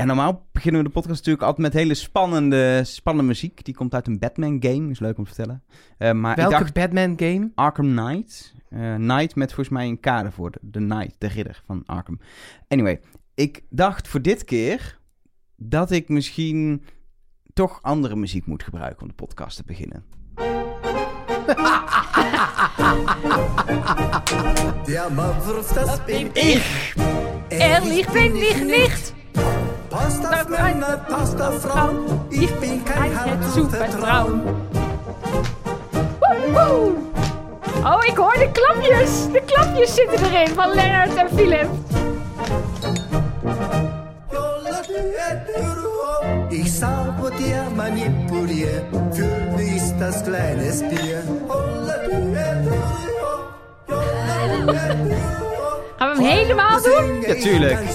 Ja, normaal beginnen we de podcast natuurlijk altijd met hele spannende, spannende muziek. Die komt uit een Batman-game, is leuk om te vertellen. Eh, maar Welke ik dacht Batman game? Arkham Knight. Eh Knight met volgens mij een kade voor. De, de Knight, de ridder van Arkham. Anyway, ik dacht voor dit keer dat ik misschien toch andere muziek moet gebruiken om de podcast te beginnen. Der Maulwurf, das bin Ich, er liegt, bin ich nicht. Passt auf Männer, auf Frauen. Ich bin kein Supertraum. Woehoe. Oh, ik hoor de klapjes. De klapjes zitten erin van Lennart en Philip. Ich sabotier, manipulier, für mich ist das kleines Bier. Gaan we hem helemaal doen? Ja, tuurlijk.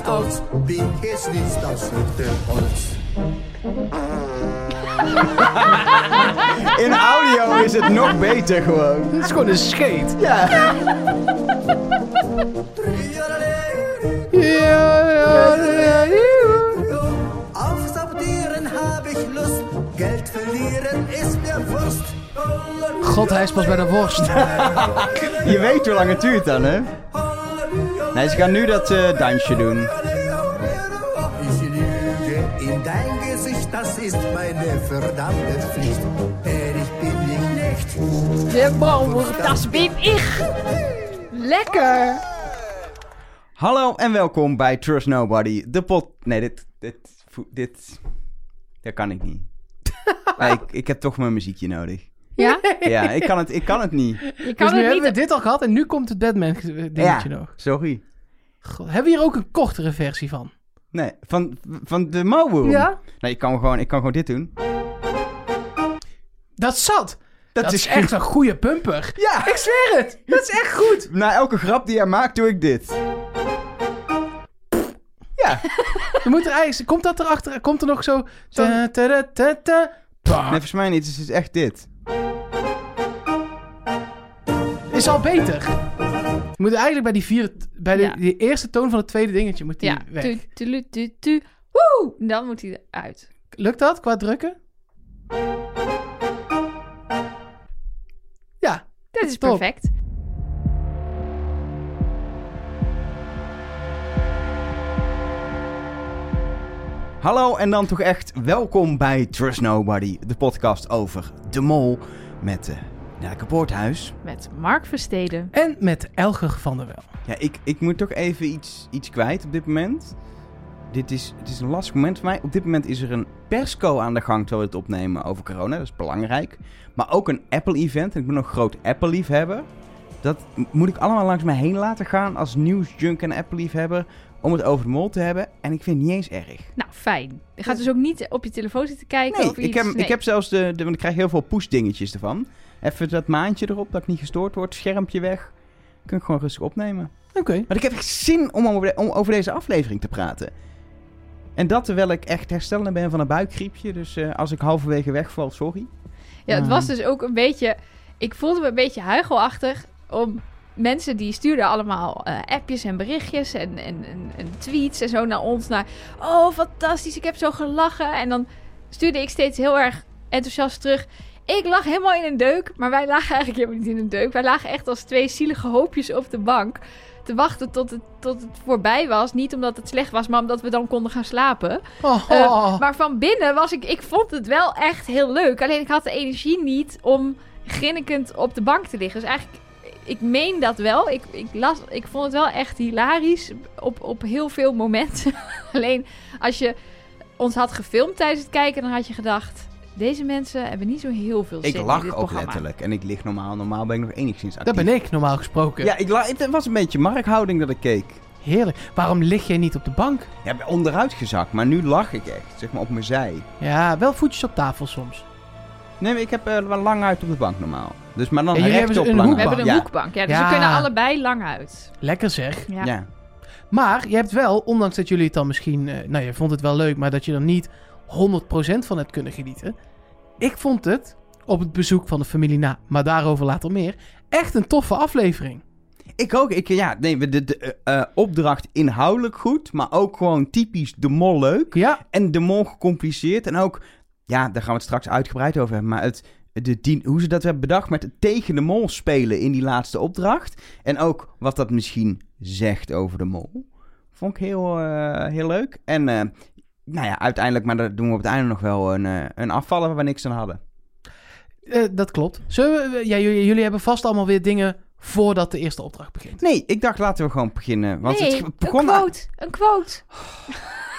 In audio is het nog beter gewoon. Het is gewoon een scheet. Ja. Hab ich Lust, Geld mir Wurst. God, hij is pas bij de worst. Je weet hoe lang het duurt dan, hè? Nee, ze gaan nu dat eh, dansje doen. In dein Gesicht, das ist meine verdammte Pflicht. Denn ich bin nicht echt. De das bin ich. Lekker. Hallo en welkom bij Trust Nobody, de pot... Nee, dit... Dit... Dit... Dat kan ik niet. Ik, ik heb toch mijn muziekje nodig. Ja? Ja, ik kan het, ik kan het niet. Je Dus kan nu het hebben we dit al gehad en nu komt het Batman dingetje Ja, nog. sorry. God, hebben we hier ook een kortere versie van? Nee, van, van de Mauwboom. Nee, ik kan, gewoon, ik kan gewoon dit doen. Dat zat. Dat, Dat, is echt een goede bumper. Ja, Ik zweer het. Dat is echt goed. na elke grap die hij maakt, doe ik dit. Ja. Dan moet er eigenlijk, komt dat erachter? Komt er nog zo... Ta, ta, ta, ta, ta, pa. Nee, volgens mij niet. Het is echt dit. Is al beter. Je moet eigenlijk bij die vierde, bij de, Ja. die eerste toon van het tweede dingetje moet die Ja. weg. Tu, tu, tu, tu. Woe! Dan moet hij eruit. Lukt dat qua drukken? Ja, Dit is Top. perfect. Hallo en dan toch echt welkom bij Trust Nobody, de podcast over de mol met uh, Nelke Poorthuis. Met Mark Versteden. en met Elger van der Wel. Ja, ik, ik moet toch even iets, iets kwijt op dit moment. Dit is, het is een lastig moment voor mij. Op dit moment is er een persco aan de gang terwijl we het opnemen over corona. Dat is belangrijk. Maar ook een Apple-event. En ik ben nog groot Apple-liefhebber. Dat moet ik allemaal langs mij heen laten gaan als nieuwsjunk en Apple-liefhebber. Om het over de mol te hebben. En ik vind het niet eens erg. Nou, fijn. Je gaat dus ook niet op je telefoon zitten kijken Nee, of ik iets. heb, Nee. ik heb zelfs de, de... Want ik krijg heel veel push-dingetjes ervan. Even dat maandje erop, dat ik niet gestoord word. Schermpje weg. Kun ik gewoon rustig opnemen. Oké. Maar ik heb echt zin om over, de- om over deze aflevering te praten. En dat terwijl ik echt herstellende ben van een buikgriepje. Dus eh, als ik halverwege wegval, sorry. Ja, het was dus ook een beetje... Ik voelde me een beetje huichelachtig om... Mensen die stuurden allemaal eh, appjes en berichtjes en, en, en, en tweets en zo naar ons. Naar, oh, fantastisch, ik heb zo gelachen. En dan stuurde ik steeds heel erg enthousiast terug. Ik lag helemaal in een deuk, maar wij lagen eigenlijk helemaal niet in een deuk. Wij lagen echt als twee zielige hoopjes op de bank. Te wachten tot het, tot het voorbij was. Niet omdat het slecht was, maar omdat we dan konden gaan slapen. Oh, Eh, maar van binnen was ik... Ik vond het wel echt heel leuk. Alleen ik had de energie niet om grinnikend op de bank te liggen. Dus eigenlijk... Ik meen dat wel. Ik, ik, las, ik vond het wel echt hilarisch op, op heel veel momenten. Alleen als je ons had gefilmd tijdens het kijken... dan had je gedacht... Deze mensen hebben niet zo heel veel zin Ik in lach dit ook programma. letterlijk. En ik lig normaal. Normaal ben ik nog enigszins actief. dat ben ik normaal gesproken. Ja, ik het was een beetje markhouding dat ik keek. Heerlijk. Waarom lig jij niet op de bank? Ja, ik ben onderuit gezakt. Maar nu lach ik echt. Zeg maar op mijn zij. Ja, wel voetjes op tafel soms. Nee, maar ik heb eh, wel lang uit op de bank normaal. Dus maar dan En jullie rechtop hebben een lang We hebben een ja. hoekbank. Ja, dus Ja. we kunnen allebei lang uit. Lekker zeg. Ja. Ja. Maar je hebt wel, ondanks dat jullie het dan misschien... eh, nou, je vond het wel leuk, maar dat je er niet 100% van hebt kunnen genieten. Ik vond het, op het bezoek van de familie na, maar daarover later meer, echt een toffe aflevering. Ik ook. Ik, ja, nee, de, de, de, eh, opdracht inhoudelijk goed, maar ook gewoon typisch de mol leuk. Ja, En de mol gecompliceerd. En ook, ja, daar gaan we het straks uitgebreid over hebben. Maar het, de, hoe ze dat hebben bedacht met het tegen de mol spelen in die laatste opdracht. En ook wat dat misschien zegt over de mol. Vond ik heel, eh, heel leuk. En eh, nou ja, uiteindelijk, maar daar doen we op het einde nog wel een, eh, een afvallen waar we niks aan hadden. eh, dat klopt. Zullen we, ja, jullie, jullie hebben vast allemaal weer dingen voordat de eerste opdracht begint. Nee, ik dacht laten we gewoon beginnen. Want nee, het begon een quote. Een quote.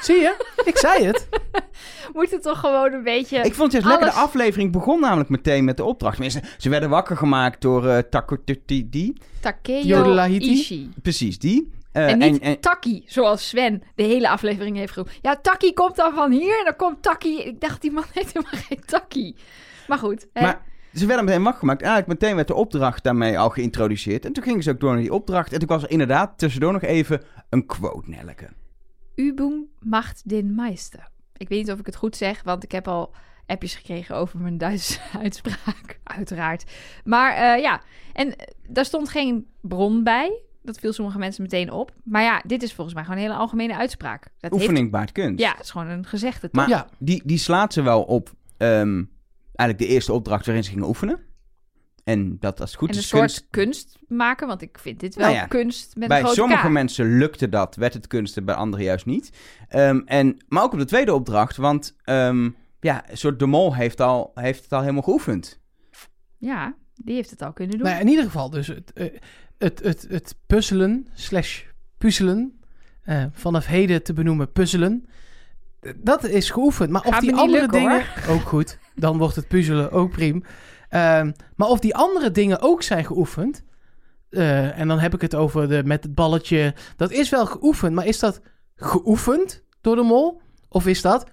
Zie je? Ik zei het. Moet het toch gewoon een beetje... Ik vond het juist lekker. De aflevering begon namelijk meteen met de opdracht. Tenminste, ze werden wakker gemaakt door Tutti- die. Takeo? Ishii. Precies, die. Eh, En niet en- Taki, zoals Sven de hele aflevering heeft geroepen. Ja, Taki komt dan van hier en dan komt Taki. Ik dacht, die man heeft helemaal geen Taki. Maar goed. hè. maar ze werden meteen wakker gemaakt. Eigenlijk meteen werd de opdracht daarmee al geïntroduceerd. En toen gingen ze ook door naar die opdracht. En toen was er inderdaad tussendoor nog even een quote, Nelleke. Übung macht den Meister. Ik weet niet of ik het goed zeg, want ik heb al appjes gekregen over mijn Duitse uitspraak, uiteraard. Maar eh, ja, en eh, daar stond geen bron bij. Dat viel sommige mensen meteen op. Maar ja, dit is volgens mij gewoon een hele algemene uitspraak. Dat heeft- Oefening baart kunst. ja, het is gewoon een gezegde. toch? Maar Ja. die, die slaat ze wel op ehm, eigenlijk de eerste opdracht waarin ze gingen oefenen. En dat als het goed en een is soort kunst. kunst. maken, want ik vind dit wel Nou ja, kunst met Bij een grote sommige K. mensen lukte dat, werd het kunst, en bij anderen juist niet. Ehm, en, maar ook op de tweede opdracht, want ehm, ja, een soort de mol heeft, al, heeft het al helemaal geoefend. Ja, die heeft het al kunnen doen. Nou, ja, in ieder geval, dus het, eh, het, het, het puzzelen slash puzzelen, eh, vanaf heden te benoemen puzzelen, dat is geoefend. Maar of die andere lukken, dingen... Ook goed, dan wordt het puzzelen ook prima. Ehm, maar of die andere dingen ook zijn geoefend, eh, en dan heb ik het over de, met het balletje, dat is wel geoefend, maar is dat geoefend door de mol? Of is dat,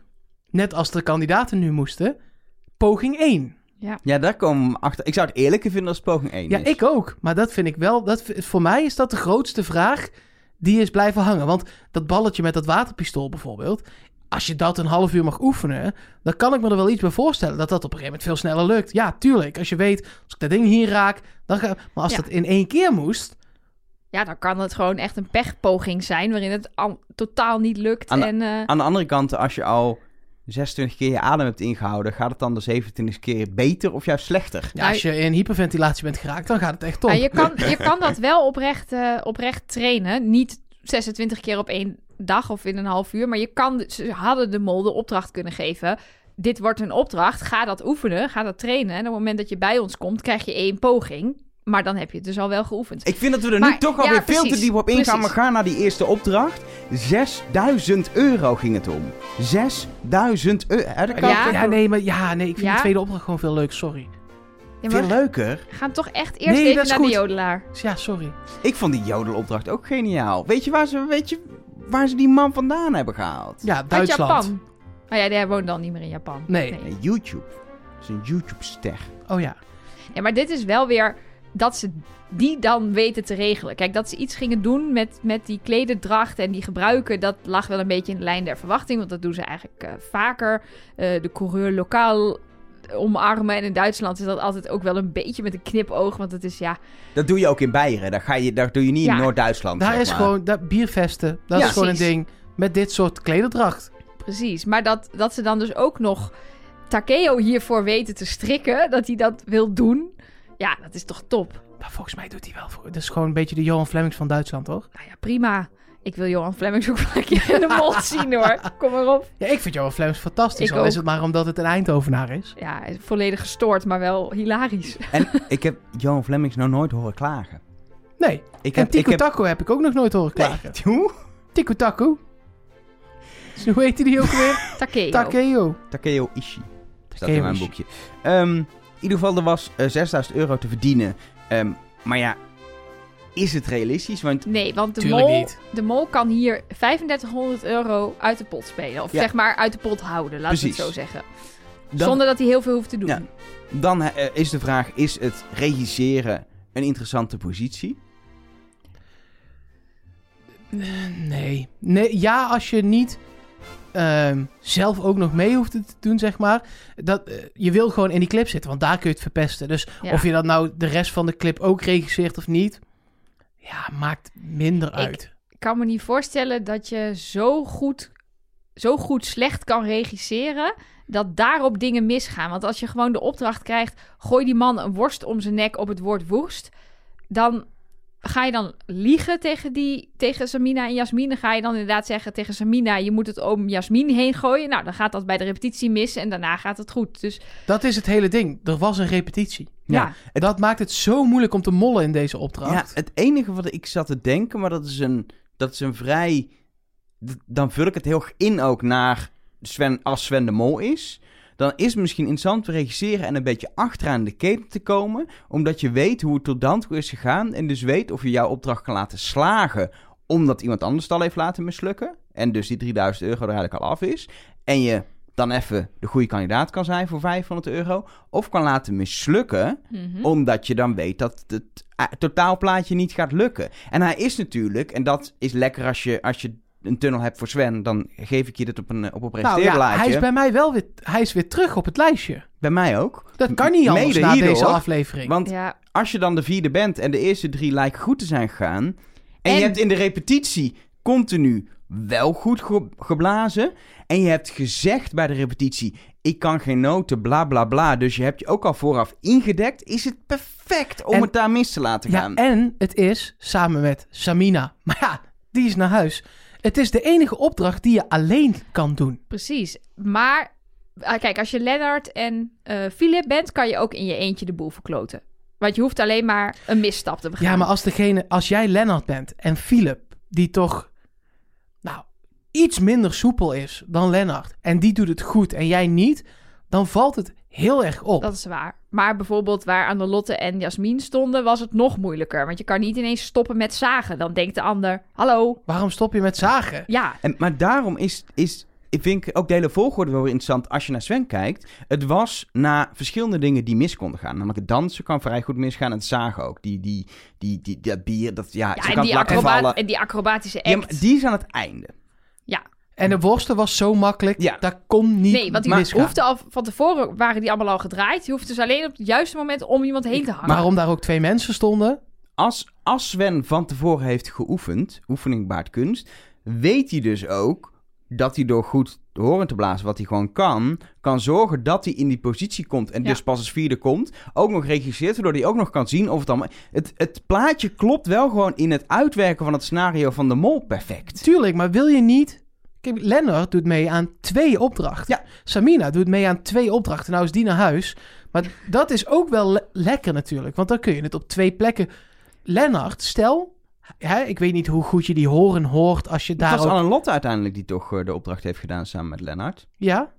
net als de kandidaten nu moesten, poging 1? Ja, daar komen we achter. Ik zou het eerlijker vinden als poging 1 Ja, is. ik ook. Maar dat vind ik wel. Dat, voor mij is dat de grootste vraag die is blijven hangen. Want dat balletje met dat waterpistool bijvoorbeeld. Als je dat een half uur mag oefenen, dan kan ik me er wel iets bij voorstellen dat dat op een gegeven moment veel sneller lukt. Ja, tuurlijk. Als je weet, als ik dat ding hier raak, dan ga Maar als Ja. dat in één keer moest. Ja, dan kan het gewoon echt een pechpoging zijn waarin het al, totaal niet lukt. Aan de- en, eh, Aan de andere kant, als je al 26 keer je adem hebt ingehouden, gaat het dan de 27 keer beter of juist slechter? Ja, Nou, als je in hyperventilatie bent geraakt, dan gaat het echt top. ja, je, kan, je kan dat wel oprecht, eh, oprecht trainen. Niet 26 keer op één dag of in een half uur. Maar je kan, ze hadden de mol de opdracht kunnen geven. Dit wordt een opdracht. Ga dat oefenen. Ga dat trainen. En op het moment dat je bij ons komt, krijg je één poging. Maar dan heb je het dus al wel geoefend. Ik vind dat we er nu toch alweer ja, veel te diep op ingaan. Maar gaan naar die eerste opdracht. 6000 euro ging het om. 6000 euro. Ja. nee, maar ja, nee, ik vind Ja? de tweede opdracht gewoon veel leuk. Sorry. Ja, maar veel leuker. we gaan toch echt eerst Nee, even naar goed. de jodelaar. Ja, sorry. Ik vond die jodelopdracht ook geniaal. Weet je waar ze, weet je, waar ze die man vandaan hebben gehaald? Ja, Uit Duitsland. Japan. Oh ja, die woont dan niet meer in Japan. Nee. Nee, YouTube. Dat is een YouTube-ster. Oh ja. Ja, maar dit is wel weer dat ze die dan weten te regelen. Kijk, dat ze iets gingen doen met, met die klededracht en die gebruiken, dat lag wel een beetje in de lijn der verwachting. Want dat doen ze eigenlijk eh, vaker. Eh, de coureur lokaal omarmen. En in Duitsland is dat altijd ook wel een beetje met een knipoog. Want het is ja. Dat doe je ook in Beieren. Daar, ga je, daar doe je niet Ja. in Noord-Duitsland. Daar zeg is maar. gewoon dat biervesten. Dat Ja. is gewoon een ding met dit soort klederdracht. Precies. Maar dat, dat ze dan dus ook nog Takeo hiervoor weten te strikken. Dat hij dat wil doen. Ja, dat is toch top. Maar volgens mij doet hij wel voor. Dat is gewoon een beetje de Johan Flemings van Duitsland, toch? Nou ja, prima. Ik wil Johan Flemings ook wel een keer in de mond zien hoor. Kom maar op. Ja, ik vind Johan Flemings fantastisch. Ik al is het maar omdat het een Eindhovenaar is. Ja, volledig gestoord, maar wel hilarisch. En ik heb Johan Flemings nog nooit horen klagen. Nee. Ik En heb, ik Tico heb, Taco heb ik ook nog nooit horen klagen. Nee, hoe? Tico Taco. Dus hoe heet die ook weer? Takeo. Takeo. Takeo Ishii. Staat Takeo in mijn boekje. Ehm, in ieder geval, er was eh, 6000 euro te verdienen. Ehm, maar ja, is het realistisch? Want Nee, want de mol, niet. de mol kan hier 3500 euro uit de pot spelen. Of Ja. zeg maar uit de pot houden, laten we het zo zeggen. dan, Zonder dat hij heel veel hoeft te doen. Ja. dan eh, is de vraag, is het regisseren een interessante positie? Nee. nee. Ja, als je niet ehm, zelf ook nog mee hoeft te doen, zeg maar. Dat, eh, je wil gewoon in die clip zitten, want daar kun je het verpesten. Dus Ja. of je dat nou de rest van de clip ook regisseert of niet. Ja, maakt minder uit. Ik kan me niet voorstellen dat je zo goed, zo goed slecht kan regisseren dat daarop dingen misgaan. Want als je gewoon de opdracht krijgt, gooi die man een worst om zijn nek op het woord woest, dan ga je dan liegen tegen, die, tegen Samina en Jasmin. Dan ga je dan inderdaad zeggen tegen Samina, je moet het om Jasmin heen gooien. Nou, dan gaat dat bij de repetitie mis en daarna gaat het goed. Dus Dat is het hele ding. Er was een repetitie. ja, Dat maakt het zo moeilijk om te mollen in deze opdracht. Ja, het enige wat ik zat te denken, maar dat is een, dat is een vrij... Dan vul ik het heel erg in ook naar Sven, als Sven de Mol is. Dan is het misschien interessant te regisseren en een beetje achteraan de keten te komen. Omdat je weet hoe het tot dan toe is gegaan. En dus weet of je jouw opdracht kan laten slagen. Omdat iemand anders het al heeft laten mislukken. En dus die 3000 euro er eigenlijk al af is. En je dan even de goede kandidaat kan zijn voor 500 euro. Of kan laten mislukken mhm. omdat je dan weet dat het eh, totaalplaatje niet gaat lukken. En hij is natuurlijk, en dat is lekker als je, als je een tunnel hebt voor Sven, dan geef ik je dit op een, op een nou ja, hij is bij mij wel weer, hij is weer terug op het lijstje. Bij mij ook. Dat kan niet anders Mede na hierdoor, deze aflevering. Want ja. als je dan de vierde bent en de eerste drie lijken goed te zijn gegaan... en, En- je hebt in de repetitie continu wel goed ge- geblazen... en je hebt gezegd bij de repetitie... ik kan geen noten, bla bla bla... dus je hebt je ook al vooraf ingedekt... is het perfect om En- het daar mis te laten ja, gaan. en het is samen met Samina. Maar ja, die is naar huis. Het is de enige opdracht die je alleen kan doen. Precies. Maar ah, kijk, als je Lennart en eh Philip bent, kan je ook in je eentje de boel verkloten. Want je hoeft alleen maar een misstap te begaan. Ja, maar als, degene, als jij Lennart bent en Philip, die toch nou, iets minder soepel is dan Lennart, en die doet het goed en jij niet, dan valt het heel erg op. Dat is waar. Maar bijvoorbeeld waar Annelotte en Jasmin stonden, was het nog moeilijker. Want je kan niet ineens stoppen met zagen. Dan denkt de ander, hallo, Waarom stop je met zagen? ja. En, maar daarom is, is, ik vind ook de hele volgorde wel weer interessant als je naar Sven kijkt. Het was na verschillende dingen die mis konden gaan. Namelijk het dansen kan vrij goed misgaan en het zagen ook. Die, die, die, die, dat bier, dat, ja, ja ze en, kan die en die acrobatische Ja, act. maar die is aan het einde. En de worsten was zo makkelijk, Ja. dat kon niet nee, want die maar hoefde al van tevoren waren die allemaal al gedraaid. Je hoeft dus alleen op het juiste moment om iemand heen te hangen. Waarom daar ook twee mensen stonden? Als, als Sven van tevoren heeft geoefend, oefening baart kunst, weet hij dus ook dat hij door goed horen te blazen, wat hij gewoon kan, kan zorgen dat hij in die positie komt en Ja. dus pas als vierde komt. Ook nog regisseert, waardoor hij ook nog kan zien of het allemaal... Het, het plaatje klopt wel gewoon in het uitwerken van het scenario van de mol perfect. Tuurlijk, maar wil je niet... Kijk, Lennart doet mee aan twee opdrachten. Ja. Samina doet mee aan twee opdrachten. Nou is die naar huis. Maar dat is ook wel le- lekker natuurlijk. Want dan kun je het op twee plekken... Lennart, stel... Hè, ik weet niet hoe goed je die horen hoort als je Het daar was ook... Anne Lotte uiteindelijk die toch eh, de opdracht heeft gedaan samen met Lennart. Ja,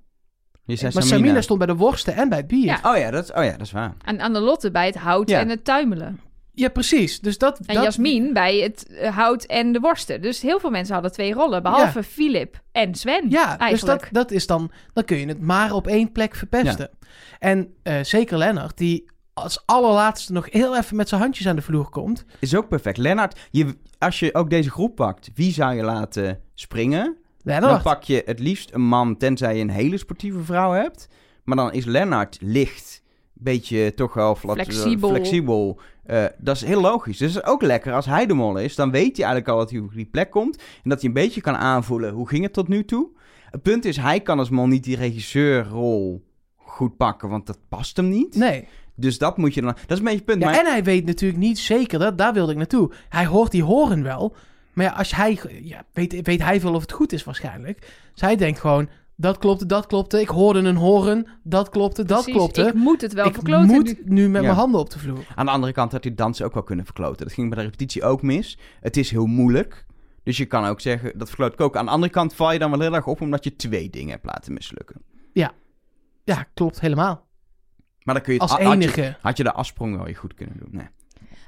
Je zei maar Samina. stond bij de worsten en bij het bier. Ja. Ja, Oh ja, dat, oh ja, dat is waar. En Annelotte bij het hout Ja. en het tuimelen. Precies. Dus dat... En dat... Jasmin bij het eh, hout en de worsten. Dus heel veel mensen hadden twee rollen. Behalve Philip en Sven Ja, dus eigenlijk. dat, dat is dan... Dan kun je het maar op één plek verpesten. En eh, zeker Lennart, die als allerlaatste nog heel even met zijn handjes aan de vloer komt. Is ook perfect. Lennart, je, als je ook deze groep pakt, wie zou je laten springen? Dan Lennart. pak je het liefst een man, tenzij je een hele sportieve vrouw hebt. Maar dan is Lennart licht, beetje toch wel flat- Flexibel. flexibel. Eh, dat is heel logisch. Dus het is ook lekker als hij de mol is. Dan weet hij eigenlijk al dat hij op die plek komt. En dat hij een beetje kan aanvoelen hoe ging het tot nu toe. Het punt is, hij kan als mol niet die regisseurrol goed pakken, want dat past hem niet. Nee. Dus dat moet je dan... Dat is een beetje het punt. Ja, maar en hij weet natuurlijk niet zeker, dat, daar wilde ik naartoe. Hij hoort die horen wel. Maar ja, als hij, ja, weet, weet hij veel of het goed is waarschijnlijk. Dus hij denkt gewoon, dat klopte, dat klopte. Ik hoorde een horen, dat klopte, dat klopte. Ik moet het wel ik verkloten moet nu. nu met Ja. mijn handen op de vloer. Aan de andere kant had hij dansen ook wel kunnen verkloten. Dat ging bij de repetitie ook mis. Het is heel moeilijk. Dus je kan ook zeggen, dat verkloot ik ook. Aan de andere kant val je dan wel heel erg op omdat je twee dingen hebt laten mislukken. Ja, klopt helemaal. Maar dan kun je het Als had je- enige. Had je de afsprong wel je goed kunnen doen. Nee.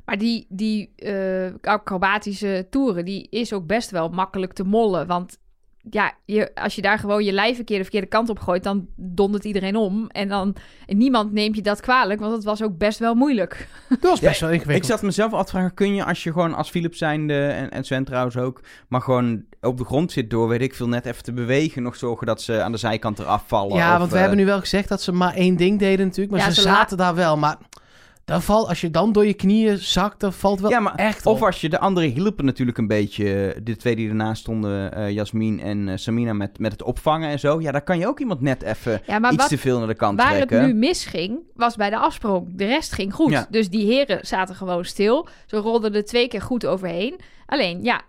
Maar die, die eh, acrobatische toeren, die is ook best wel makkelijk te mollen. Want ja, je, als je daar gewoon je lijf een keer de verkeerde kant op gooit, dan dondert iedereen om. En dan en niemand neemt je dat kwalijk, want het was ook best wel moeilijk. Dat was Ja, best wel Ik ingewikkeld. zat mezelf af te vragen, kun je als je gewoon als Philip zijnde, en, en Sven trouwens ook, maar gewoon op de grond zit door, weet ik veel, net even te bewegen, nog zorgen dat ze aan de zijkant eraf vallen? Ja, of, want we eh, hebben nu wel gezegd dat ze maar één ding deden natuurlijk. Maar Ja, ze, ze zaten daar wel. Maar Dan valt, als je dan door je knieën zakt, dan valt wel Ja, maar echt Of als je de anderen hielpen natuurlijk een beetje. De twee die ernaast stonden, eh Jasmin en eh, Samina, met, met het opvangen en zo. Ja, daar kan je ook iemand net even Ja, iets wat, te veel naar de kant waar trekken. het nu misging, was bij de afsprong. De rest ging goed. Ja. Dus die heren zaten gewoon stil. Ze rolden er twee keer goed overheen. Alleen, ja,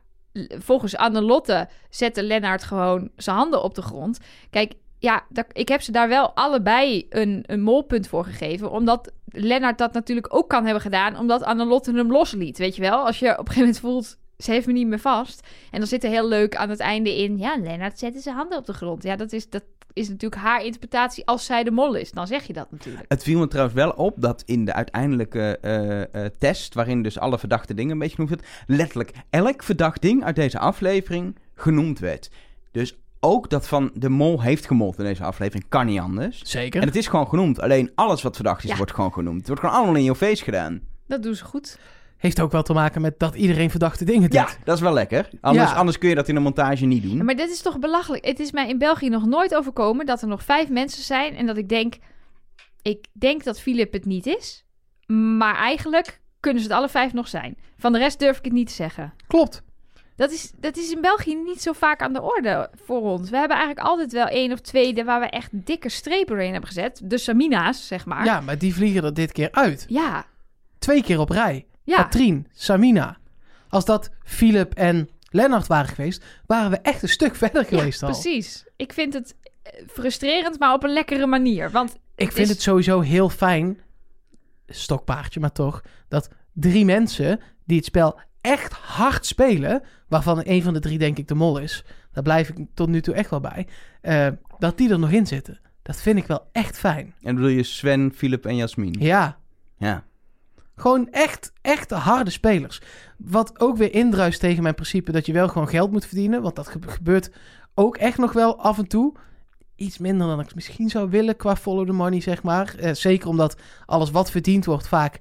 volgens Annelotte zette Lennart gewoon zijn handen op de grond. Kijk, ja, ik heb ze daar wel allebei een, een molpunt voor gegeven. Omdat Lennart dat natuurlijk ook kan hebben gedaan. Omdat Annelotte hem losliet, weet je wel. Als je op een gegeven moment voelt, ze heeft me niet meer vast. En dan zit er heel leuk aan het einde in... Ja, Lennart zette zijn handen op de grond. Ja, dat is, dat is natuurlijk haar interpretatie als zij de mol is. Dan zeg je dat natuurlijk. Het viel me trouwens wel op dat in de uiteindelijke eh, eh, test, waarin dus alle verdachte dingen een beetje genoemd werd, letterlijk elk verdacht ding uit deze aflevering genoemd werd. Dus ook dat van de mol heeft gemold in deze aflevering kan niet anders. Zeker. En het is gewoon genoemd. Alleen alles wat verdacht is, Ja. wordt gewoon genoemd. Het wordt gewoon allemaal in je face gedaan. Dat doen ze goed. Heeft ook wel te maken met dat iedereen verdachte dingen doet. Ja, dat is wel lekker. Anders, Ja. anders kun je dat in een montage niet doen. Ja, maar dit is toch belachelijk. Het is mij in België nog nooit overkomen dat er nog vijf mensen zijn en dat ik denk, ik denk dat Filip het niet is, maar eigenlijk kunnen ze het alle vijf nog zijn. Van de rest durf ik het niet te zeggen. Klopt. Dat is, dat is in België niet zo vaak aan de orde voor ons. We hebben eigenlijk altijd wel één of twee waar we echt dikke strepen doorheen hebben gezet. De Samina's, zeg maar. Ja, maar die vliegen er dit keer uit. Ja. Twee keer op rij. Ja. Katrien, Samina. Als dat Philip en Lennart waren geweest, waren we echt een stuk verder geweest ja, al. precies. Ik vind het eh, frustrerend, maar op een lekkere manier. Want Ik vind is- het sowieso heel fijn, stokpaardje maar toch, dat drie mensen die het spel echt hard spelen, waarvan een van de drie denk ik de mol is, daar blijf ik tot nu toe echt wel bij, eh, dat die er nog in zitten. Dat vind ik wel echt fijn. En bedoel je Sven, Philip en Jasmin. Ja, Ja. gewoon echt, echt harde spelers. Wat ook weer indruist tegen mijn principe dat je wel gewoon geld moet verdienen, want dat gebe- gebeurt ook echt nog wel af en toe. Iets minder dan ik misschien zou willen qua follow the money, zeg maar. Eh, zeker omdat alles wat verdiend wordt vaak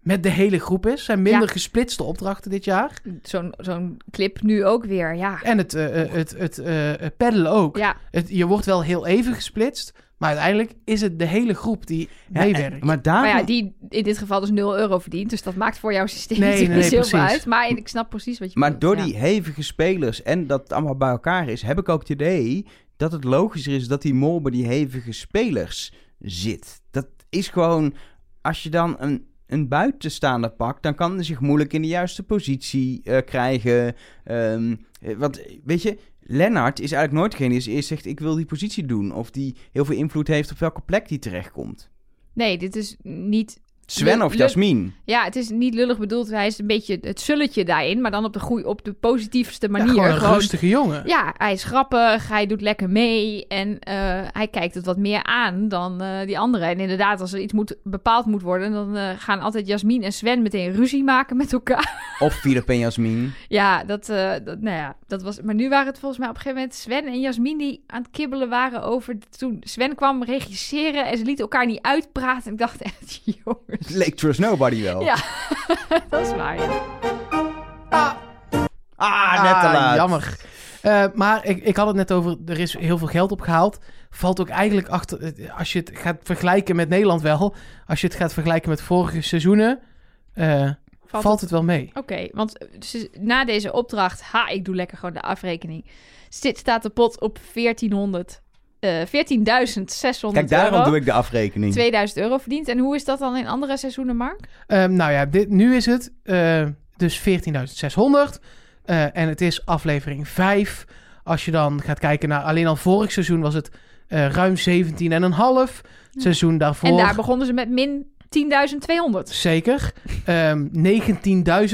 met de hele groep is. zijn minder Ja. gesplitste opdrachten dit jaar. zo'n zo'n clip nu ook weer, ja. En het, eh, eh, het, het eh, eh, peddelen ook. Ja, Het, je wordt wel heel even gesplitst, maar uiteindelijk is het de hele groep die Ja, meewerkt. en- maar daar maar ja, die in dit geval dus 0 euro verdient. Dus dat maakt voor jouw systeem Nee, natuurlijk nee, niet heel veel precies. uit. Maar ik snap precies wat je Maar bedoelt, door ja. die hevige spelers en dat het allemaal bij elkaar is, heb ik ook het idee dat het logischer is dat die mol bij die hevige spelers zit. Dat is gewoon, als je dan een, een buitenstaander pakt, dan kan hij zich moeilijk in de juiste positie eh, krijgen. Ehm, eh, want weet je, Lennart is eigenlijk nooit degene die eerst zegt: Ik wil die positie doen. Of die heel veel invloed heeft op welke plek die terechtkomt. Nee, dit is niet... Sven of Jasmin. Ja, het is niet lullig bedoeld. Hij is een beetje het zulletje daarin. Maar dan op de, goeie, op de positiefste Ja, manier. gewoon een Gewoon- rustige jongen. Ja, hij is grappig, hij doet lekker mee en eh, hij kijkt het wat meer aan dan eh, die anderen. En inderdaad, als er iets moet, bepaald moet worden, dan eh, gaan altijd Jasmin en Sven meteen ruzie maken met elkaar. Of Philip en Jasmin. ja, dat, eh, dat, nou ja, dat was. Maar nu waren het volgens mij op een gegeven moment Sven en Jasmin die aan het kibbelen waren over. Toen Sven kwam regisseren en ze lieten elkaar niet uitpraten. En ik dacht echt, jongens. Leek Trust Nobody wel. Ja, dat is waar. Ja. Ah, net te Ah, laat. Jammer. Eh, maar ik, ik had het net over, er is heel veel geld opgehaald. Valt ook eigenlijk achter, eh, als je het gaat vergelijken met Nederland wel. Als je het gaat vergelijken met vorige seizoenen, eh, valt, het wel mee. Oké, want eh, dus na deze opdracht, ha, ik doe lekker gewoon de afrekening. Zit, staat de pot op 1400, eh 14.600 Kijk, daarom euro. doe ik de afrekening. 2000 euro verdiend. En hoe is dat dan in andere seizoenen, Mark? Ehm, nou ja, dit, nu is het eh, dus 14.600. eh, en het is aflevering 5. Als je dan gaat kijken naar alleen al vorig seizoen was het eh, ruim 17,5. Het seizoen daarvoor... En daar begonnen ze met min 10.200. Zeker. Ehm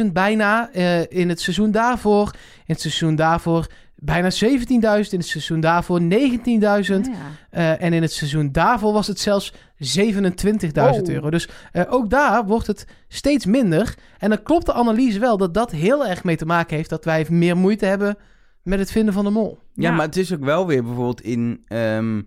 19.000 bijna eh, in het seizoen daarvoor. In het seizoen daarvoor bijna 17.000. In het seizoen daarvoor 19.000. Ja. Eh, en in het seizoen daarvoor was het zelfs 27.000 Wow. euro. Dus eh, ook daar wordt het steeds minder. En dan klopt de analyse wel dat dat heel erg mee te maken heeft... dat wij meer moeite hebben met het vinden van de mol. Ja, Ja. maar het is ook wel weer bijvoorbeeld in, ehm,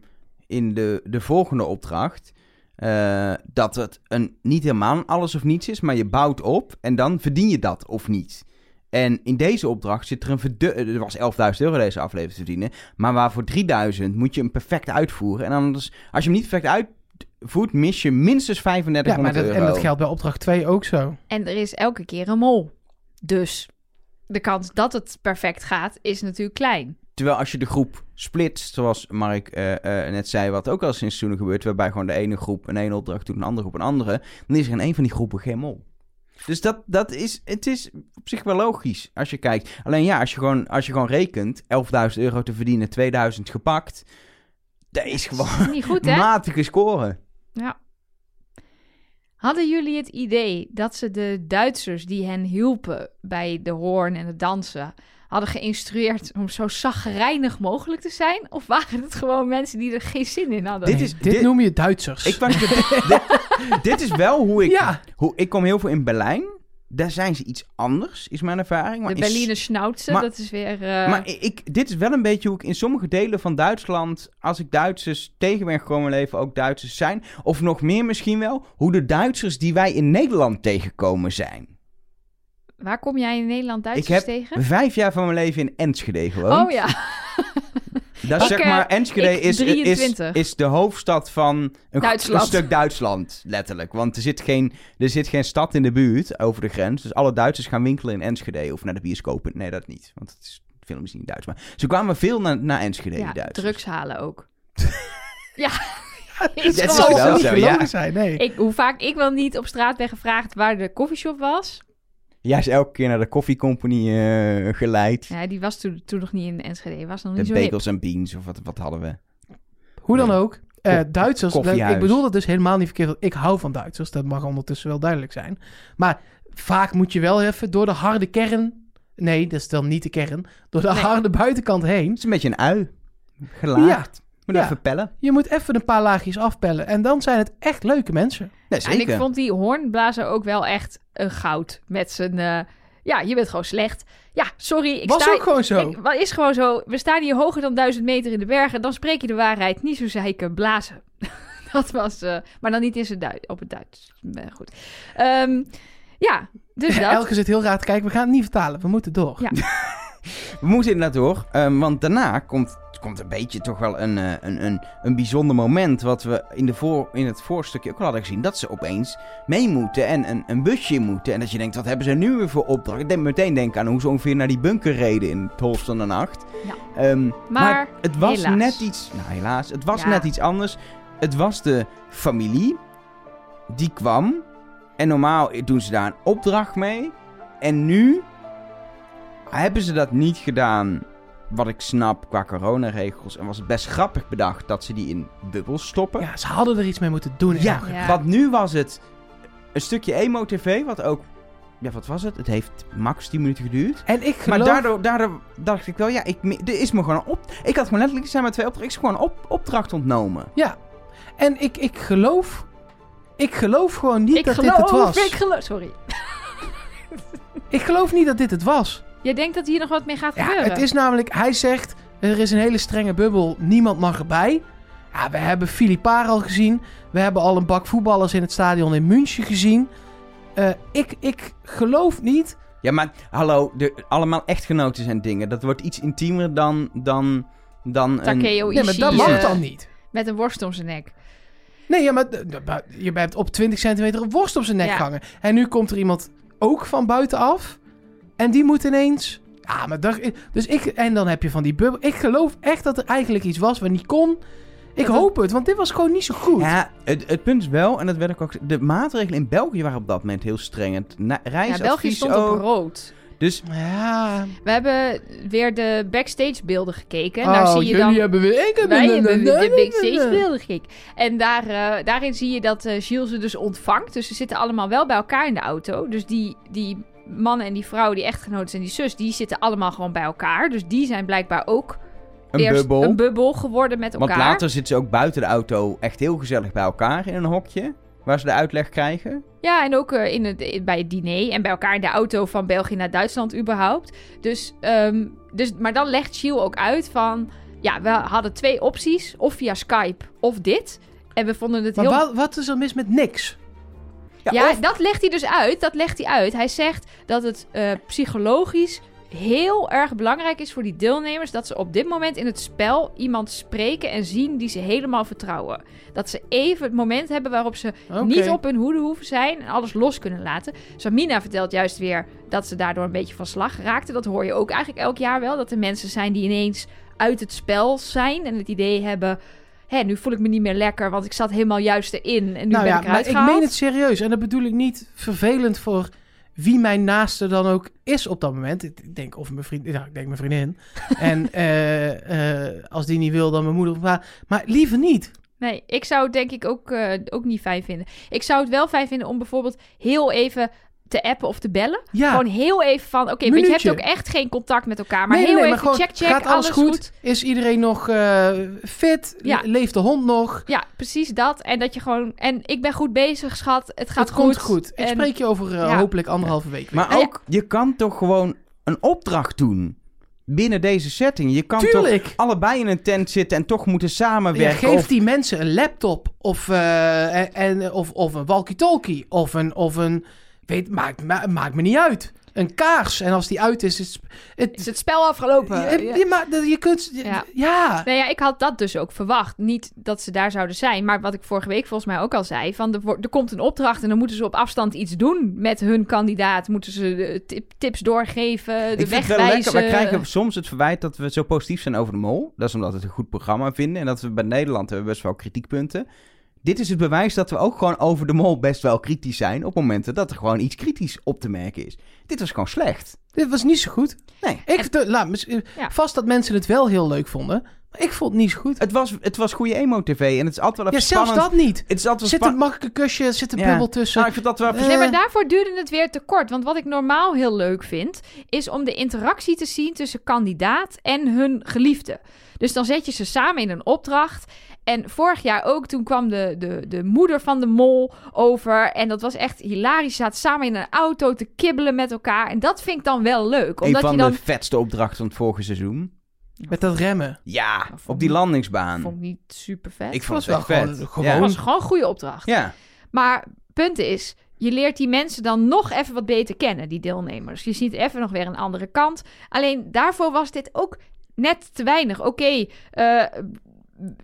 in de, de volgende opdracht. Eh, dat het een, niet helemaal alles of niets is, maar je bouwt op en dan verdien je dat of niet. En in deze opdracht zit er een verdu- Er was 11.000 euro deze aflevering te verdienen. Maar waar voor 3000 moet je hem perfect uitvoeren. En anders, als je hem niet perfect voet, mis je minstens Ja, maar 3500 dat, euro. en dat geldt bij opdracht 2 ook zo. En er is elke keer een mol. Dus de kans dat het perfect gaat, is natuurlijk klein. Terwijl als je de groep splitst, zoals Mark eh, eh, net zei, wat ook al sinds toen gebeurt, waarbij gewoon de ene groep een ene opdracht doet, een andere groep een andere, dan is er in een van die groepen geen mol. Dus dat, dat is, het is op zich wel logisch als je kijkt. Alleen ja, als je gewoon, als je gewoon rekent, 11.000 euro te verdienen, 2000 gepakt, dat is gewoon Niet goed, hè? matige scoren. Ja. Hadden jullie het idee dat ze de Duitsers die hen hielpen bij de hoorn en het dansen, hadden geïnstrueerd om zo zagrijnig mogelijk te zijn? Of waren het gewoon mensen die er geen zin in hadden? Dit is- dit, dit- noem je Duitsers. Ik was, dit, is wel hoe ik, Ja. hoe, ik kom heel veel in Berlijn. Daar zijn ze iets anders, is mijn ervaring. Maar de in Berliner Schnauze, dat is weer... eh, Maar ik, dit is wel een beetje hoe ik in sommige delen van Duitsland, als ik Duitsers tegen ben gekomen leven, ook Duitsers zijn. Of nog meer misschien wel, hoe de Duitsers die wij in Nederland tegenkomen zijn. Waar kom jij in Nederland Duitsers Ik heb tegen? vijf jaar van mijn leven in Enschede gewoond. Oh ja, Dat is Ik, zeg maar, eh, Enschede ik is, is, 23. is de hoofdstad van een, stuk Duitsland, letterlijk. Want er zit, geen, er zit geen stad in de buurt over de grens. Dus alle Duitsers gaan winkelen in Enschede of naar de bioscoop. Nee, dat niet, want het is, de film is niet Duits. Maar ze kwamen veel naar, naar Enschede, ja Duitsers. drugs halen ook. ja, Dat gewoon wel niet zo, ja. zijn, nee. Ik, hoe vaak ik wel niet op straat ben gevraagd waar de koffieshop was. Jij is elke keer naar de koffiecompany eh geleid. Ja, die was toen, toen nog niet in Enschede. Was nog de niet zo bagels en beans, of wat, wat hadden we? Hoe dan ook. eh, Duitsers, koffiehuis. ik bedoel dat dus helemaal niet verkeerd. want Ik hou van Duitsers, dat mag ondertussen wel duidelijk zijn. Maar vaak moet je wel even door de harde kern... Nee, dat is dan niet de kern. Door de Nee. harde buitenkant heen. Het is een beetje een ui. Gelaagd. Moet Ja. even pellen. Je moet even een paar laagjes afpellen. En dan zijn het echt leuke mensen. Nee, En zeker. ik vond die hoornblazer ook wel echt een goud. Met zijn... eh, ja, je bent gewoon slecht. Ja, sorry. Ik Was sta, ook gewoon zo. Wat is gewoon zo. We staan hier hoger dan duizend meter in de bergen. Dan spreek je de waarheid. Niet zo zeiken, blazen. dat was... eh, maar dan niet in zijn Duits, op het Duits. Eh, goed. Ehm, ja, dus dat. Elke zit heel raar te kijken. We gaan het niet vertalen. We moeten door. Ja. We moeten inderdaad door. ehm, want daarna komt, komt een beetje toch wel een, eh, een, een, een bijzonder moment. Wat we in, de voor, in het voorstukje ook al hadden gezien. Dat ze opeens mee moeten en een, een busje moeten. En dat je denkt, wat hebben ze nu weer voor opdracht? Ik denk meteen denken aan hoe ze ongeveer naar die bunker reden in het holst van de nacht. Ja. Ehm, Maar het was helaas. net iets... Nou, helaas. Het was Ja. net iets anders. Het was de familie. Die kwam. En normaal doen ze daar een opdracht mee. En nu hebben ze dat niet gedaan. Wat ik snap qua coronaregels. En was het best grappig bedacht dat ze die in bubbels stoppen. Ja, ze hadden er iets mee moeten doen. Ja. Ja. want nu was het een stukje emo-tv. Wat ook... Ja, wat was het? Het heeft max 10 minuten geduurd. En ik geloof... Maar daardoor, daardoor dacht ik wel, ja, ik, er is me gewoon op... Ik had gewoon letterlijk, er zijn maar twee opdrachten. Ik is gewoon op, opdracht ontnomen. Ja. En ik, ik geloof... Ik geloof gewoon niet ik dat geloof, dit het was. ik geloof... Sorry. Ik geloof niet dat dit het was. Jij denkt dat hier nog wat mee gaat Ja, gebeuren? het is namelijk... Hij zegt, er is een hele strenge bubbel. Niemand mag erbij. Ja, we hebben Philippar al gezien. We hebben al een bak voetballers in het stadion in München gezien. Eh, ik, ik geloof niet... Ja, maar hallo, de, allemaal echtgenoten zijn dingen. Dat wordt iets intiemer dan, dan, dan een... Takeo Nee, maar dat mag eh, dan niet. Met een worst om zijn nek. Nee, ja, maar je hebt op 20 centimeter een worst op zijn nek Ja. hangen. En nu komt er iemand ook van buitenaf. En die moet ineens... Ja, maar dat, dus ik... En dan heb je van die bubbel... Ik geloof echt dat er eigenlijk iets was wat niet kon. Ik Dat- hoop het, want dit was gewoon niet zo goed. Ja, het, het punt is wel, en dat werd ik ook... De maatregelen in België waren op dat moment heel streng. Het na- Ja, reisadvies België stond ook. op rood. Dus Ja. We hebben weer de backstage beelden gekeken. En oh, daar zie je jullie dan... hebben weer... Ik heb Wij hebben de backstage beelden gekeken. En daar, eh, daarin zie je dat eh Gilles ze dus ontvangt. Dus ze zitten allemaal wel bij elkaar in de auto. Dus die, die man en die vrouw, die echtgenoten en die zus... die zitten allemaal gewoon bij elkaar. Dus die zijn blijkbaar ook een eerst bubbel. een bubbel geworden met elkaar. Want later zitten ze ook buiten de auto echt heel gezellig bij elkaar in een hokje. Waar ze de uitleg krijgen. Ja, en ook eh, in het, in- bij het diner en bij elkaar in de auto van België naar Duitsland überhaupt. Dus, ehm, dus, maar dan legt Gilles ook uit van... Ja, we hadden twee opties. Of via Skype of dit. En we vonden het Maar heel... wat, wat is er mis met niks? Ja, of- dat legt hij dus uit. Dat legt hij uit. Hij zegt dat het eh, psychologisch heel erg belangrijk is voor die deelnemers dat ze op dit moment in het spel iemand spreken en zien die ze helemaal vertrouwen. Dat ze even het moment hebben waarop ze niet op hun hoede hoeven zijn en alles los kunnen laten. Samina vertelt juist weer dat ze daardoor een beetje van slag raakte. Dat hoor je ook eigenlijk elk jaar wel. Dat er mensen zijn die ineens uit het spel zijn en het idee hebben... Hé, nu voel ik me niet meer lekker, want ik zat helemaal juist erin en nu nou ben ja, ik maar eruit ik gehaald. meen het serieus. En dat bedoel ik niet vervelend voor wie mijn naaste dan ook is op dat moment. Ik ik denk of mijn vriend, ja, ik denk mijn vriendin. en eh, eh, als die niet wil, dan mijn moeder of. Maar liever niet. Nee, ik zou het denk ik ook, eh, ook niet fijn vinden. Ik zou het wel fijn vinden om bijvoorbeeld heel even te appen of te bellen. Ja. Gewoon heel even van, oké, want je hebt ook echt geen contact met elkaar. Maar Nee, heel nee, even maar gewoon, check, check, gaat alles, goed? Is iedereen nog eh, fit? Ja. Le- Leeft de hond nog? Ja, precies dat. En dat je gewoon, en ik ben goed bezig, schat. Het gaat het goed. komt goed. Ik En- spreek je over eh, Ja. hopelijk anderhalve week. weer. Maar ja. ook, je kan toch gewoon een opdracht doen binnen deze setting. Je kan toch allebei in een tent zitten en toch moeten Ja, samenwerken. geef of- die mensen een laptop of, eh, en, en- of, of een walkie-talkie of een, of een weet, maakt, ma- maakt me niet uit. Een kaars. En als die uit is, is het... Is het spel afgelopen? je, Ja. je, dat- je kunt... Ja. Ja. Nou ja, ik had dat dus ook verwacht. Niet dat ze daar zouden zijn, maar wat ik vorige week volgens mij ook al zei: van er, wordt- er komt een opdracht en dan moeten ze op afstand iets doen met hun kandidaat. Moeten ze tip- tips doorgeven, de Ik vind weg het wel lekker. wijzen. We krijgen soms het verwijt dat we zo positief zijn over de mol. Dat is omdat we het een goed programma vinden. En dat we bij Nederland hebben best wel kritiekpunten. Dit is het bewijs dat we ook gewoon over de mol best wel kritisch zijn. Op momenten dat er gewoon iets kritisch op te merken is. Dit was gewoon slecht. Dit was niet zo goed. Nee. Ik, de- laat, eh, Ja. Vast dat mensen het wel heel leuk vonden. Maar ik vond het niet zo goed. Het was, het was goede emo-tv. En het is altijd wel Ja, even zelfs spannend. dat niet. Het is altijd wel Zit een makkelijke kusje, zit een Ja. bubbel tussen. Nou, ik vind dat wel... Eh, Nee, maar daarvoor duurde het weer te kort. Want wat ik normaal heel leuk vind, is om de interactie te zien tussen kandidaat en hun geliefde. Dus dan zet je ze samen in een opdracht. En vorig jaar ook, toen kwam de, de, de moeder van de mol over. En dat was echt hilarisch. Ze zaten samen in een auto te kibbelen met elkaar. En dat vind ik dan wel leuk. een Omdat van je dan... de vetste opdrachten van het vorige seizoen. Met dat remmen. Ja, op die ik- landingsbaan. vond ik niet super vet. Ik vond was het wel echt gewoon- vet. gewoon- Ja. Het was gewoon een goede opdracht. Ja. Maar punt is, je leert die mensen dan nog even wat beter kennen, die deelnemers. Je ziet even nog weer een andere kant. Alleen daarvoor was dit ook net te weinig. Oké, eh,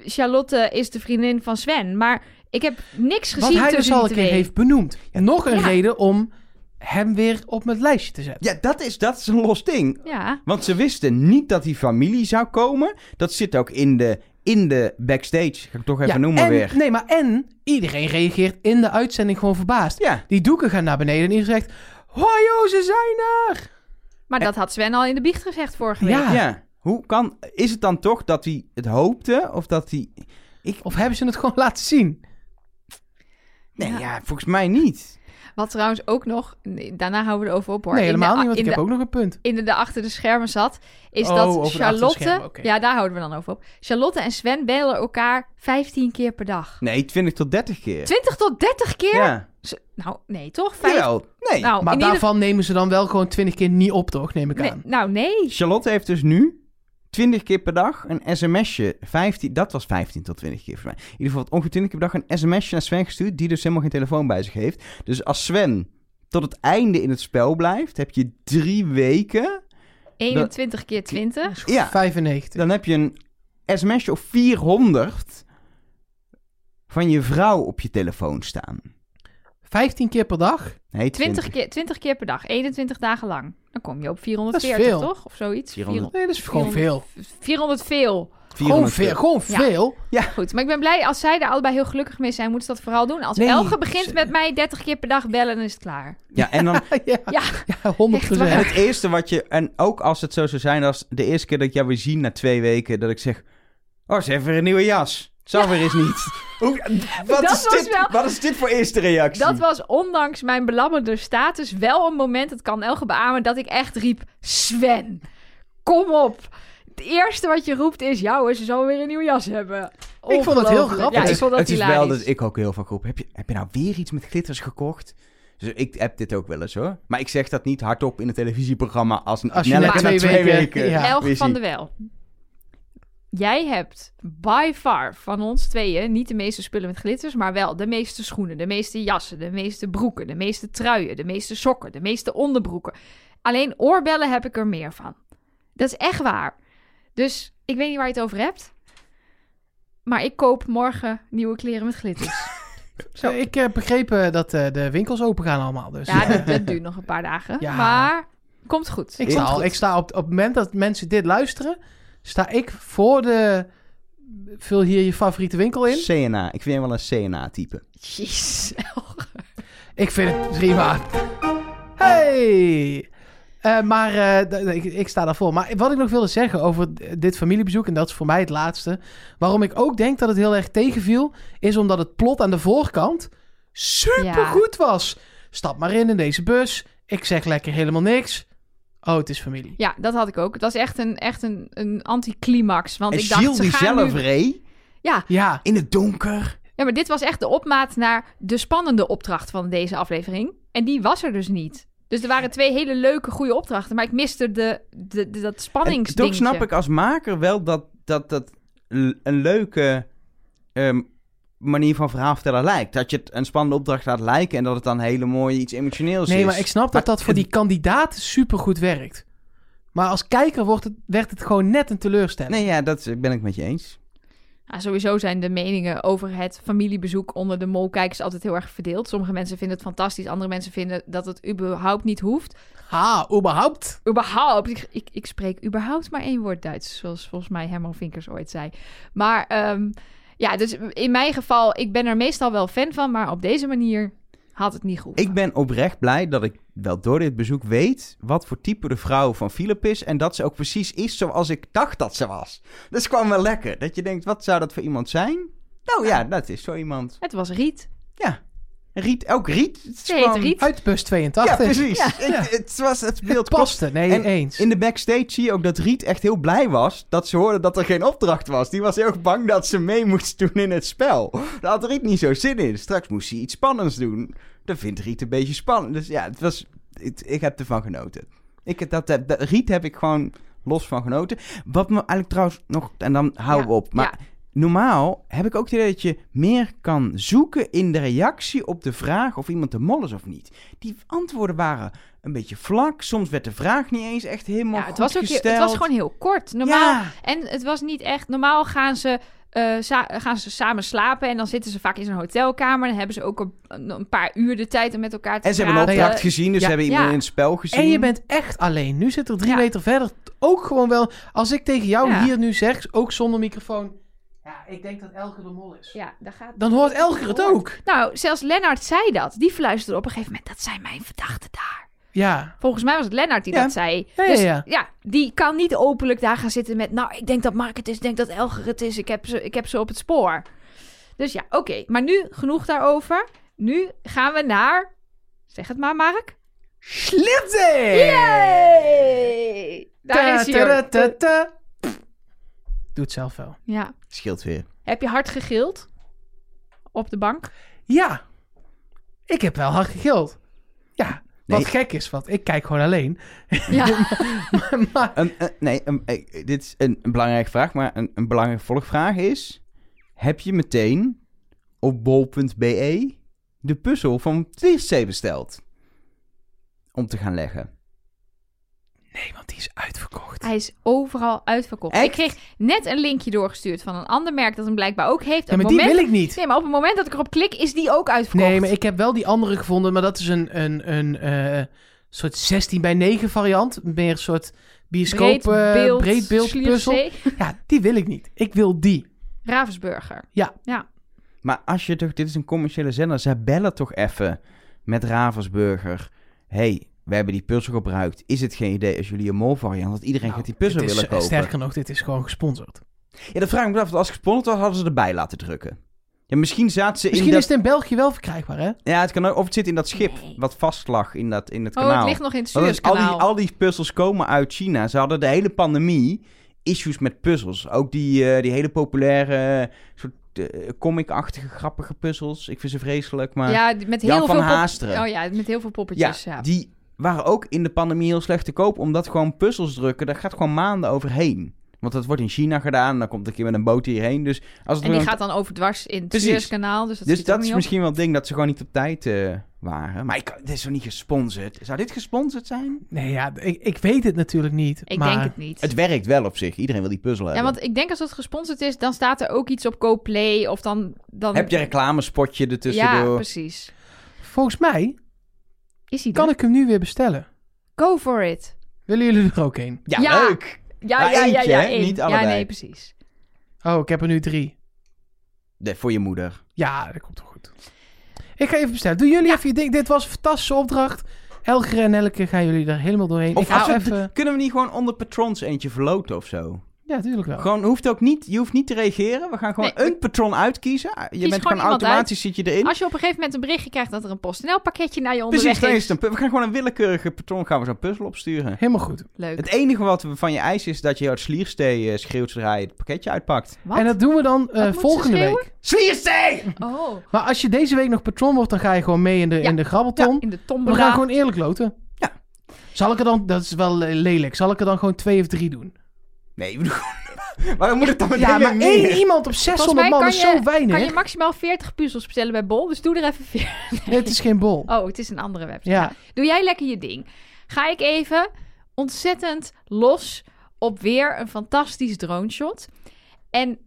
Charlotte is de vriendin van Sven, maar ik heb niks Wat gezien hij dus tussen al een keer heeft benoemd. Nog een Ja. reden om hem weer op het lijstje te zetten. Ja, dat is, dat is een los ding. Ja, Want ze wisten niet dat die familie zou komen. Dat zit ook in de, in de backstage. Ga ik toch even Ja, noemen en, weer. Nee, maar en iedereen reageert in de uitzending gewoon verbaasd. Ja, Die doeken gaan naar beneden en iedereen zegt... Hoi, joh, ze zijn er! maar dat had Sven al in de biecht gezegd vorige week. Ja. ja. Hoe kan... Is het dan toch dat hij het hoopte? Of dat hij... Of hebben ze het gewoon laten zien? Nee, Ja. ja, volgens mij niet. Wat trouwens ook nog, daarna houden we erover op hoor. Nee, de- helemaal niet, want ik heb ook nog een punt. in de, de achter de schermen zat, is Oh, dat de Charlotte... Ja, daar houden we dan over op. Charlotte en Sven bellen elkaar 15 keer per dag. Nee, 20 tot 30 keer. 20 tot 30 keer? Ja. Nou, nee, toch? Vijf... Jawel. Nee. Nou, Maar ieder- daarvan nemen ze dan wel gewoon twintig keer niet op, toch? Neem ik Nee, aan. nou, nee. Charlotte heeft dus nu 20 keer per dag een sms'je. 15, dat was 15 tot 20 keer voor mij. In ieder geval ongeveer 20 keer per dag een sms'je naar Sven gestuurd. Die dus helemaal geen telefoon bij zich heeft. Dus als Sven tot het einde in het spel blijft, heb je drie weken. 21 keer 20. Ja. 95. Dan heb je een sms'je of 400 van je vrouw op je telefoon staan. 15 keer per dag? Nee, 20 keer, 20 keer per dag. 21 dagen lang. Dan kom je op 440, veel. toch? Of zoiets. 400. Nee, dat is gewoon 400. veel. 400 veel. Gewoon 400 veel. Gewoon Ja. veel. Goed, maar ik ben blij als zij er allebei heel gelukkig mee zijn, moeten ze dat vooral doen. Als Nee, Elge begint ze- met mij 30 keer per dag bellen, dan is het klaar. Ja, en dan ja, Ja, ja, 100 Echt waar. En het eerste wat je, en ook als het zo zou zijn als de eerste keer dat ik jou weer zie na twee weken, dat ik zeg, oh, ze heeft weer een nieuwe jas. Weer eens niet. Hoe, wat, Dat is dit, wel- wat is dit voor eerste reactie? dat was ondanks mijn belammerde status wel een moment, dat kan Elge beamen, dat ik echt riep, Sven, kom op. Het eerste wat je roept is, jou, ze zal weer een nieuwe jas hebben. Ik vond het heel grappig. Ja, ik is, vond dat het is hilarisch. wel dat ik ook heel vaak roep, heb je, heb je nou weer iets met glitters gekocht? Dus ik heb dit ook wel eens hoor. Maar ik zeg dat niet hardop in een televisieprogramma als, Als je na twee twee weken- weken. ja. Elge van de Wel. Jij hebt by far van ons tweeën niet de meeste spullen met glitters, maar wel de meeste schoenen, de meeste jassen, de meeste broeken, de meeste truien, de meeste sokken, de meeste onderbroeken. Alleen oorbellen heb ik er meer van. Dat is echt waar. Dus ik weet niet waar je het over hebt. Maar ik koop morgen nieuwe kleren met glitters. Zo, ik heb begrepen dat eh, de winkels open gaan allemaal. Dus Ja, dat, dat duurt nog een paar dagen. Ja. Maar komt goed. ik sta, al, ik sta op, op het moment dat mensen dit luisteren, sta ik voor de... Vul hier je favoriete winkel in. CNA. Ik vind hem wel een CNA-type. Jeez. Ik vind het prima. Hey! Eh, maar eh, ik, ik sta daarvoor. Maar wat ik nog wilde zeggen over dit familiebezoek, en dat is voor mij het laatste. Waarom ik ook denk dat het heel erg tegenviel, is omdat het plot aan de voorkant super goed was. Stap maar in in deze bus. Ik zeg lekker helemaal niks. Oh, het is familie. Ja, dat had ik ook. Dat is echt een, echt een, een anticlimax. Want En ik dacht, Gilles ze die gaan zelf nu... reed Ja, Ja, in het donker. ja, maar dit was echt de opmaat naar de spannende opdracht van deze aflevering. En die was er dus niet. Dus er waren twee hele leuke, goede opdrachten. Maar ik miste de, de, de- dat spanningsdingetje. toch snap ik als maker wel dat dat, dat een leuke ehm, manier van verhaal vertellen lijkt. Dat je het een spannende opdracht laat lijken en dat het dan hele mooie iets emotioneels is. nee, maar ik snap dat Maar dat voor het- die kandidaat super goed werkt. Maar als kijker wordt het, werd het gewoon net een teleurstelling. Nee, ja, dat ben ik met je eens. Ja, sowieso zijn de meningen over het familiebezoek onder de molkijkers altijd heel erg verdeeld. Sommige mensen vinden het fantastisch, andere mensen vinden dat het überhaupt niet hoeft. Ha, überhaupt. Überhaupt. Ik, ik, ik spreek überhaupt maar één woord Duits, zoals volgens mij Herman Vinkers ooit zei. Maar ehm, ja, dus in mijn geval, ik ben er meestal wel fan van, maar op deze manier had het niet goed. Ik ben oprecht blij dat ik wel door dit bezoek weet wat voor type de vrouw van Philip is. En dat ze ook precies is zoals ik dacht dat ze was. Is gewoon wel lekker. Dat je denkt, wat zou dat voor iemand zijn? Nou ja, dat is zo iemand. Het was Riet. Ja. Riet, ook Riet. Het is Ze heet gewoon- Riet. Uit bus 82. Ja, precies. Ja. Ik- het, was, het beeld Het paste. Nee, En eens. In de backstage zie je ook dat Riet echt heel blij was dat ze hoorde dat er geen opdracht was. Die was heel bang dat ze mee moest doen in het spel. Daar had Riet niet zo zin in. Straks moest hij iets spannends doen. Dat vindt Riet een beetje spannend. Dus ja, het was, het- ik heb ervan genoten. Ik, dat, dat, dat- Riet heb ik gewoon los van genoten. Wat me eigenlijk trouwens nog... En dan houden we op. Maar ja. Normaal heb ik ook het idee dat je meer kan zoeken in de reactie op de vraag of iemand de mol is of niet. Die antwoorden waren een beetje vlak. Soms werd de vraag niet eens echt helemaal Ja, het goed was, ook, heel- gesteld. het was gewoon heel kort. Normaal, Ja. En het was niet echt... Normaal gaan ze, eh, gaan ze samen slapen en dan zitten ze vaak in zo'n hotelkamer. Dan hebben ze ook een, een paar uur de tijd om met elkaar te En ze hebben een opdracht gezien, dus Ja. ze hebben iemand Ja. in het spel gezien. En je bent echt alleen. Nu zit er drie Ja. meter verder ook gewoon wel... Als ik tegen jou Ja. hier nu zeg, ook zonder microfoon... Ja, ik denk dat Elke de mol is. Ja, daar gaat Dan hoort Elke het ook. Nou, zelfs Lennart zei dat. Die fluisterde op een gegeven moment, dat zijn mijn verdachten daar. Ja. Volgens mij was het Lennart die Ja. dat zei. Ja, ja, dus ja. die kan niet openlijk daar gaan zitten met... Nou, ik denk dat Mark het is, ik denk dat Elger het is. Ik heb ze, ik heb ze op het spoor. Dus ja, oké. Maar nu genoeg daarover. Nu gaan we naar... Zeg het maar, Mark. Schlitze! Yay! Daar is hij. Ta-ta-ta-ta. Doe het zelf wel. Ja. Scheelt weer. Heb je hard gegild? Op de bank? Ja. Ik heb wel hard gegild. Ja. Wat gek is, want ik kijk gewoon alleen. Ja. maar, nee, een- eh, dit is een, een belangrijke vraag, maar een, een belangrijke volgvraag is... Heb je meteen op bol.be de puzzel van TC besteld? Om te gaan leggen. Nee, want die is uitverkocht. Hij is overal uitverkocht. Echt? Ik kreeg net een linkje doorgestuurd van een ander merk dat hem blijkbaar ook heeft. Ja, Op maar het die moment... wil ik niet. Nee, maar op het moment dat ik erop klik, is die ook uitverkocht. Nee, maar ik heb wel die andere gevonden, maar dat is een, een, een eh, soort 16 bij 9 variant. Meer een soort bioscoop breed eh, beeld, breedbeeld puzzel. Ja, die wil ik niet. Ik wil die. Ravensburger. Ja. Ja. Maar als je toch... Dit is een commerciële zender. Zij bellen toch even met Ravensburger. hey, we hebben die puzzel gebruikt. Is het geen idee als jullie een mol variant... dat iedereen Nou, gaat die puzzel willen kopen? Sterker nog, dit is gewoon gesponsord. Ja, dan vraag ik me af. Als het gesponsord was, hadden ze erbij laten drukken. Ja, misschien zaten ze Misschien in is dat... het in België wel verkrijgbaar, hè? Ja, het kan ook... Of het zit in dat schip Nee. wat vast lag in, dat, in het Oh, kanaal. het ligt nog in het is- al, die, Suezkanaal. al die puzzels komen uit China. Ze hadden de hele pandemie issues met puzzels. Ook die, eh, die hele populaire eh, soort eh, comic-achtige grappige puzzels. Ik vind ze vreselijk, maar... Ja, met heel Jan veel van Haasteren. Oh ja, met heel veel poppetjes. Ja, die waren ook in de pandemie heel slecht te koop. Omdat gewoon puzzels drukken, daar gaat gewoon maanden overheen. Want dat wordt in China gedaan. Dan komt een keer met een boot hierheen. Dus als het En die gaat dan overdwars in het. Suezkanaal. Dus dat, dus dat is op. misschien wel het ding dat ze gewoon niet op tijd eh, waren. Maar ik, dit is toch niet gesponsord? Zou dit gesponsord zijn? Nee, ja, ik, ik weet het natuurlijk niet. Ik maar denk het niet. Het werkt wel op zich. Iedereen wil die puzzel ja, hebben. want ik denk als het gesponsord is, dan staat er ook iets op GoPlay. Of dan... dan... Heb je een reclamespotje Ja, ertussendoor? precies. volgens mij Is hij kan er? ik hem nu weer bestellen. Go for it. Willen jullie er ook een? ja, Ja. leuk! Ja, Maar ja, ja, eentje, ja. één. Niet Ja, allebei. nee, precies. Oh, ik heb er nu drie. Nee, voor je moeder. Ja, dat komt wel goed. Ik ga even bestellen. Doen jullie even je ding. Dit was een fantastische opdracht. Elke en elke gaan jullie er helemaal doorheen. Of ik als we- even... kunnen we niet gewoon onder patrons eentje verloten of zo? Ja, tuurlijk wel. Gewoon, hoeft ook niet, je hoeft niet te reageren. We gaan gewoon Nee, een patron uitkiezen. Je bent gewoon automatisch, zit je erin. Als je op een gegeven moment een berichtje krijgt dat er een PostNL pakketje naar je onderweg Precies, dan is het een we gaan gewoon een willekeurige patron gaan we zo'n puzzel opsturen. Helemaal goed. Leuk. Het enige wat we van je eisen is dat je uit Slierstee eh, schreeuwt zodra je het pakketje uitpakt. Wat? En dat doen we dan eh, volgende week. Slierstee! Oh. Maar als je deze week nog patron wordt, dan ga je gewoon mee in de, Ja. in de grabbelton. In de we gaan gewoon eerlijk loten. Ja. Zal ik er dan... Dat is wel lelijk. Zal ik er dan gewoon twee of drie doen? Nee, ik bedoel Waarom moet het dan Ja, maar één iemand op Volgens 600 mij man kan is je, zo weinig. kan je maximaal 40 puzzels bestellen bij Bol. Dus doe er even 40. Nee, het is geen bol. Oh, het is een andere website. Ja. Nou, doe jij lekker je ding. Ga ik even ontzettend los op weer een fantastisch drone shot. En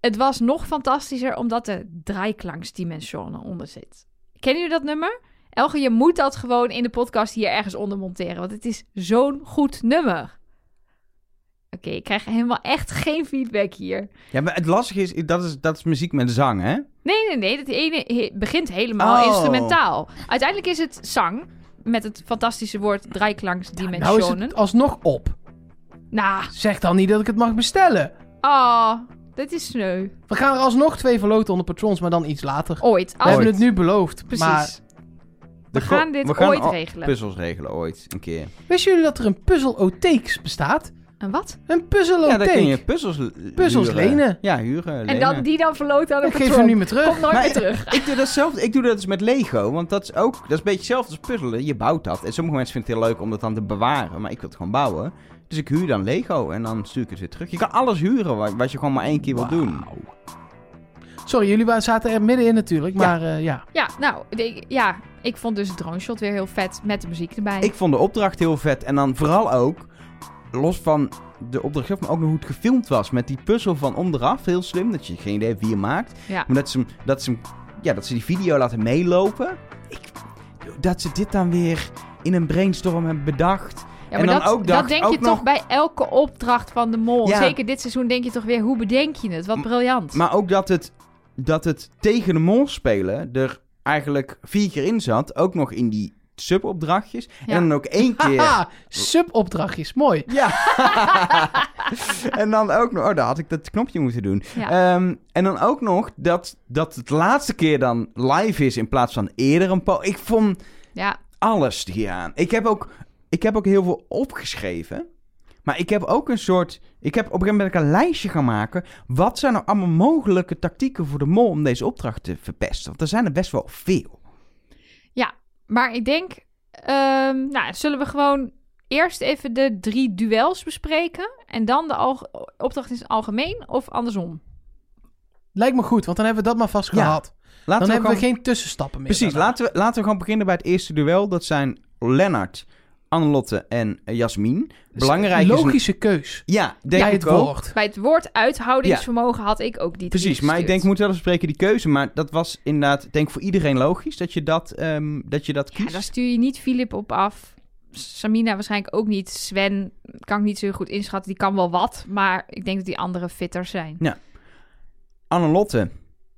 het was nog fantastischer omdat er draaiklanksdimensionen onder zit. Kennen jullie dat nummer? Elge, je moet dat gewoon in de podcast hier ergens onder monteren. Want het is zo'n goed nummer. Oké, ik krijg helemaal echt geen feedback hier. Ja, maar het lastige is, dat is, dat is muziek met zang, hè? Nee, nee, nee. Dat ene he- begint helemaal Oh. instrumentaal. Uiteindelijk is het zang met het fantastische woord Nou is het alsnog op. Nou, Zeg dan niet dat ik het mag bestellen. oh, dit is sneu. We gaan er alsnog twee verloten onder patrons, maar dan iets later. Ooit. We hebben het nu beloofd. precies. Maar We gaan dit we gaan ooit regelen. Puzzels regelen ooit, een keer. wisten jullie dat er een puzzelotheeks bestaat? En wat? Een Ja, puzzelotheek. dan kun je puzzels Puzzels lenen. Ja, huren, lenen. En dan die dan verloten aan een ik geef hem niet meer terug. Komt nooit Maar- meer terug. Ik doe dat zelf. Ik doe dat dus met Lego, want dat is ook dat is een beetje hetzelfde als puzzelen. Je bouwt dat en sommige mensen vinden het heel leuk om dat dan te bewaren, maar ik wil het gewoon bouwen. Dus ik huur dan Lego en dan stuur ik het weer terug. Je kan alles huren wat, wat je gewoon maar één keer wil doen. Sorry, jullie waren- zaten er middenin natuurlijk, maar eh, ja. Ja, nou, ik- ja, ik vond dus drone shot weer heel vet met de muziek erbij. Ik vond de opdracht heel vet en dan vooral ook los van de opdracht zelf, maar ook nog hoe het gefilmd was met die puzzel van onderaf, heel slim, dat je geen idee hebt wie je maakt. Ja. Maar dat ze, hem- dat ze, hem- ja, dat ze die video laten meelopen. Ik, dat ze dit dan weer in een brainstorm hebben bedacht. Ja, En dan dat, ook dacht- dat denk ook je nog- toch bij elke opdracht van de mol. Ja. Zeker dit seizoen denk je toch weer, hoe bedenk je het? Wat briljant. Maar ook dat het, dat het tegen de mol spelen er eigenlijk vier keer in zat. Ook nog in die subopdrachtjes. Ja. En dan ook één keer... Subopdrachtjes, mooi. Ja. en dan ook nog... Oh, daar had ik dat knopje moeten doen. Ja. Ehm, en dan ook nog dat, dat het laatste keer dan live is in plaats van eerder een po. Ik vond ja, alles hieraan. Ik heb ook, ik heb ook heel veel opgeschreven. Maar ik heb ook een soort... Ik heb op een gegeven moment een lijstje gaan maken. Wat zijn nou allemaal mogelijke tactieken voor de mol om deze opdracht te verpesten? Want er zijn er best wel veel. Maar ik denk, ehm, nou, zullen we gewoon eerst even de drie duels bespreken en dan de opdracht in het algemeen of andersom? Lijkt me goed, want dan hebben we dat maar vast Ja, gehad. Laten Dan we hebben we geen tussenstappen meer. Precies, laten we, laten we gewoon beginnen bij het eerste duel. Dat zijn Lennart, Annelotte en Jasmin. Belangrijk is... een- Logische keus. Ja, denk Bij ik het ook. woord. Bij het woord uithoudingsvermogen had ik ook die Precies, maar ik denk, moeten wel eens spreken die keuze. Maar dat was inderdaad, ik denk voor iedereen logisch dat je dat, ehm, dat, je dat Ja, kiest. daar stuur je niet Filip op af. Samina waarschijnlijk ook niet. Sven kan ik niet zo goed inschatten. Die kan wel wat, maar ik denk dat die anderen fitter zijn. Annelotte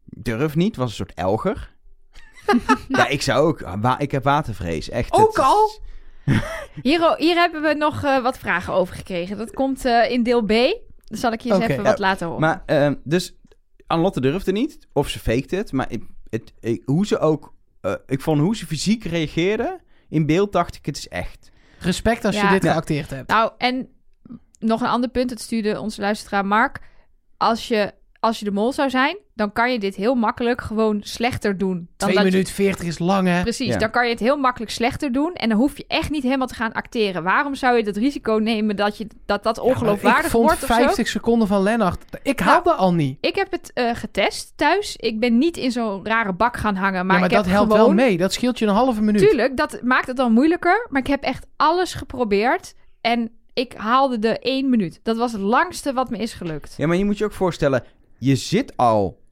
durf niet, was een soort elger. ja, ik zou ook. wa- ik heb watervrees, echt. Ook Het al? Hier, hier hebben we nog eh, wat vragen over gekregen. Dat komt eh, in deel B. Dan zal ik je eens even Ja, wat laten horen. Maar, ehm, dus Annelotte durfde niet, of ze fakte het. Maar het, hoe ze ook, eh, ik vond hoe ze fysiek reageerde in beeld, dacht ik, het is echt. Respect als je dit Ja. geacteerd hebt. Nou, en nog een ander punt. Het stuurde onze luisteraar Mark. Als je als je de mol zou zijn, dan kan je dit heel makkelijk gewoon slechter doen. Dan 2 dat je- minuten 40 is lang, hè? Precies, Ja. dan kan je het heel makkelijk slechter doen. En dan hoef je echt niet helemaal te gaan acteren. Waarom zou je het risico nemen dat je, dat, dat Ja, ongeloofwaardig ik vond wordt of zo? 50 seconden van Lennart. Ik Nou, haalde al niet. Ik heb het eh, getest thuis. Ik ben niet in zo'n rare bak gaan hangen. Maar, ja, maar ik dat heb helpt gewoon... wel mee. Dat scheelt je een halve minuut. Tuurlijk, dat maakt het dan moeilijker. Maar ik heb echt alles geprobeerd. En ik haalde de één minuut. Dat was het langste wat me is gelukt. Ja, maar je moet je ook voorstellen, je zit al,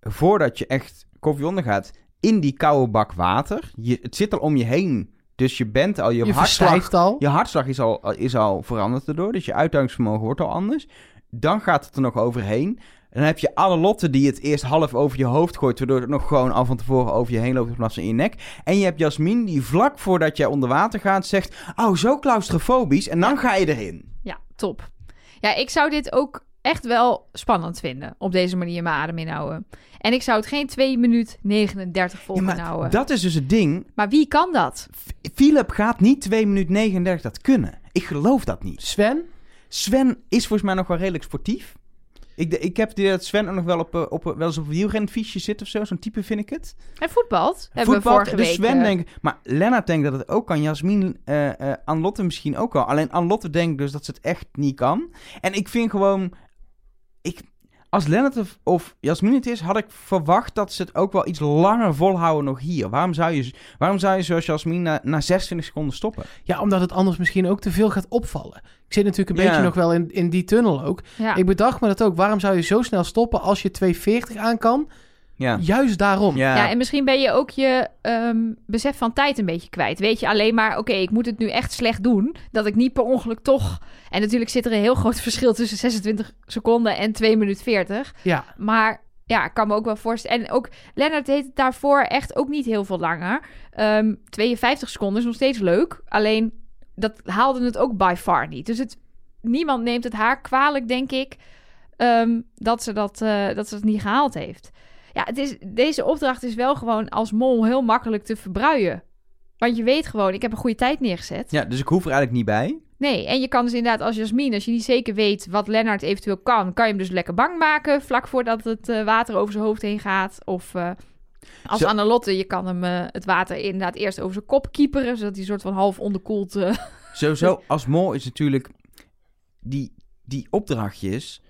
voordat je echt koffie ondergaat, in die koude bak water. Je, het zit al om je heen. Dus je bent al, je, je hartslag, al. je hartslag is al, is al veranderd erdoor. Dus je uithoudingsvermogen wordt al anders. Dan gaat het er nog overheen. En dan heb je alle lotten die het eerst half over je hoofd gooit, waardoor het nog gewoon al van tevoren over je heen loopt in plaats van in je nek. En je hebt Jasmin die vlak voordat jij onder water gaat zegt, oh zo claustrofobisch, en dan ga je erin. Ja, top. Ja, ik zou dit ook echt wel spannend vinden. Op deze manier mijn adem inhouden. En ik zou het geen 2 minuut 39 vol Ja, kunnen maar houden. dat is dus het ding. Maar wie kan dat? Philip gaat niet 2 minuten 39 dat kunnen. Ik geloof dat niet. Sven? Sven is volgens mij nog wel redelijk sportief. Ik, ik heb dat Sven ook nog wel, op, eh, op, wel eens op een wielrenfietsje zit of zo. Zo'n type vind ik het. En voetbalt. Hebben we Voetbal, vorige dus. Sven eh, denk ik... Maar Lennart denkt dat het ook kan. Jasmin, eh eh Anlotte misschien ook wel. Alleen Anlotte denkt dus dat ze het echt niet kan. En ik vind gewoon... Ik, als Lennart of, of Jasmin het is, had ik verwacht dat ze het ook wel iets langer volhouden nog hier. Waarom zou je, waarom zou je zoals Jasmin na, na 26 seconden stoppen? Ja, omdat het anders misschien ook te veel gaat opvallen. Ik zit natuurlijk een Ja. beetje nog wel in, in die tunnel ook. ja. Ik bedacht me dat ook. Waarom zou je zo snel stoppen als je 240 aan kan? Ja. Juist daarom. Ja. Ja, en misschien ben je ook je ehm, besef van tijd een beetje kwijt. Weet je alleen maar, oké, ik moet het nu echt slecht doen. Dat ik niet per ongeluk toch... En natuurlijk zit er een heel groot verschil tussen 26 seconden en 2 minuten 40. Ja, Maar ja, ik kan me ook wel voorstellen. En ook Lennart deed het daarvoor echt ook niet heel veel langer. Ehm 52 seconden is nog steeds leuk. Alleen dat haalde het ook by far niet. Dus het, niemand neemt het haar kwalijk, denk ik, ehm, dat, ze dat, eh, dat ze het niet gehaald heeft. Ja, het is, deze opdracht is wel gewoon als mol heel makkelijk te verbruien. Want je weet gewoon, ik heb een goede tijd neergezet. ja, dus ik hoef er eigenlijk niet bij. Nee, en je kan dus inderdaad als Jasmin, als je niet zeker weet wat Lennart eventueel kan, kan je hem dus lekker bang maken vlak voordat het eh, water over zijn hoofd heen gaat. Of eh, als Zo- Annelotte, je kan hem eh, het water inderdaad eerst over zijn kop kieperen, zodat hij een soort van half onderkoeld... eh, Sowieso, als mol is natuurlijk die, die opdrachtjes.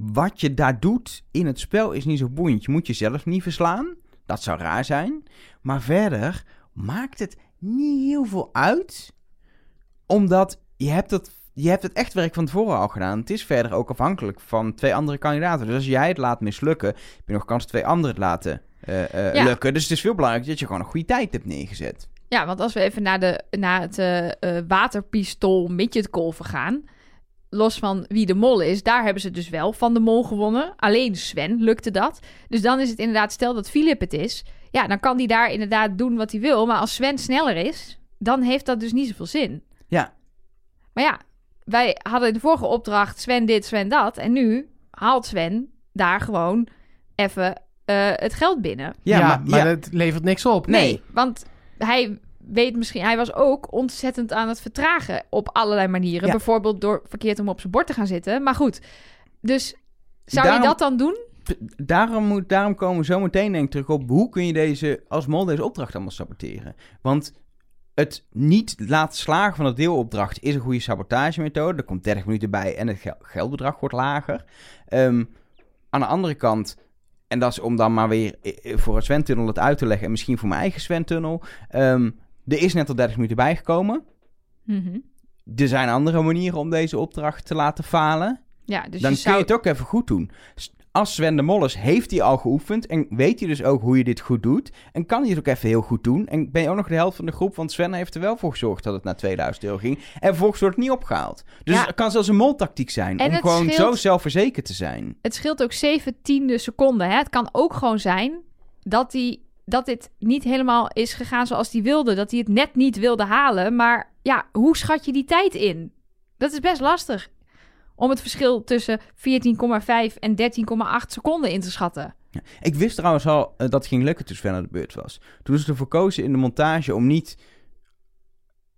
Wat je daar doet in het spel is niet zo boeiend. Je moet jezelf niet verslaan. Dat zou raar zijn. Maar verder maakt het niet heel veel uit. Omdat je hebt het, je hebt het echt werk van tevoren al gedaan. Het is verder ook afhankelijk van twee andere kandidaten. Dus als jij het laat mislukken, heb je nog kans twee anderen het laten eh, eh, Ja. lukken. Dus het is veel belangrijker dat je gewoon een goede tijd hebt neergezet. Ja, want als we even naar, de, naar het eh, waterpistool midgetkolven gaan... Los van wie de mol is, daar hebben ze dus wel van de mol gewonnen. Alleen Sven lukte dat. Dus dan is het inderdaad, stel dat Philip het is... Ja, dan kan hij daar inderdaad doen wat hij wil. Maar als Sven sneller is, dan heeft dat dus niet zoveel zin. Ja, Maar ja, wij hadden in de vorige opdracht Sven dit, Sven dat. En nu haalt Sven daar gewoon even eh, het geld binnen. ja, ja, maar, maar, ja. levert niks op. Nee. want hij weet misschien... Hij was ook ontzettend aan het vertragen op allerlei manieren. Ja. Bijvoorbeeld door verkeerd om op zijn bord te gaan zitten. Maar goed, dus zou Daarom- je dat dan doen? daarom, moet, daarom komen we zo meteen denk ik terug op hoe kun je deze, als mol deze opdracht allemaal saboteren. Want het niet laten slagen van de deelopdracht is een goede sabotagemethode. Er komt 30 minuten bij en het gel- geldbedrag wordt lager. Ehm, aan de andere kant, en dat is om dan maar weer eh, voor een Sven-tunnel het uit te leggen en misschien voor mijn eigen Sven-tunnel. ehm, er is net al 30 minuten bijgekomen. Mhm. Er zijn andere manieren om deze opdracht te laten falen Ja, dus dan je kun zou... je het ook even goed doen. Als Sven de Mol is, heeft hij al geoefend en weet hij dus ook hoe je dit goed doet. En kan hij het ook even heel goed doen. En ben je ook nog de helft van de groep, want Sven heeft er wel voor gezorgd dat het naar 2000 euro ging. En vervolgens wordt het niet opgehaald. Dus Ja. het kan zelfs een moltactiek zijn En om gewoon scheelt- zo zelfverzekerd te zijn. het scheelt ook 7 tiende seconden. Hè? Het kan ook gewoon zijn dat, die, dat dit niet helemaal is gegaan zoals hij wilde. Dat hij het net niet wilde halen. Maar ja, hoe schat je die tijd in? Dat is best lastig. Om het verschil tussen 14,5 en 13,8 seconden in te schatten. Ik wist trouwens al eh, dat het ging lukken toen Sven aan de beurt was. Toen is ervoor gekozen in de montage om niet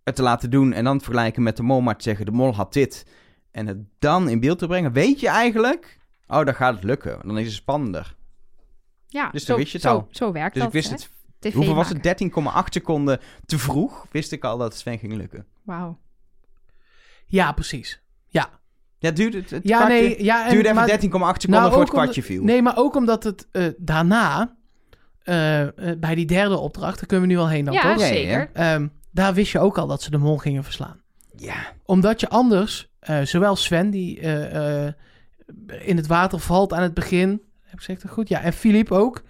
het te laten doen en dan te vergelijken met de mol, maar te zeggen de mol had dit. En het dan in beeld te brengen. Weet je eigenlijk, oh, dan gaat het lukken. Dan is het spannender. Ja, Dus zo, dan wist je het zo, al. Zo werkt Dus dat. ik wist hè? het. TV Hoeveel was het? 13,8 seconden te vroeg. Wist ik al dat Sven ging lukken. Wauw. Ja, precies. Ja, Ja, het duurde het, het ja kwartje- nee, ja, en, duurde even maar- 13,8 seconden Nou, voor het kwartje viel. Nee, maar ook omdat het eh, daarna, eh, eh, bij die derde opdracht, daar kunnen we nu al heen dan, Ja, toch? Ja, zeker. Ehm, daar wist je ook al dat ze de mol gingen verslaan. Ja. Omdat je anders, eh, zowel Sven, die eh, eh, in het water valt aan het begin. Heb ik dat goed? Ja, en Filip ook.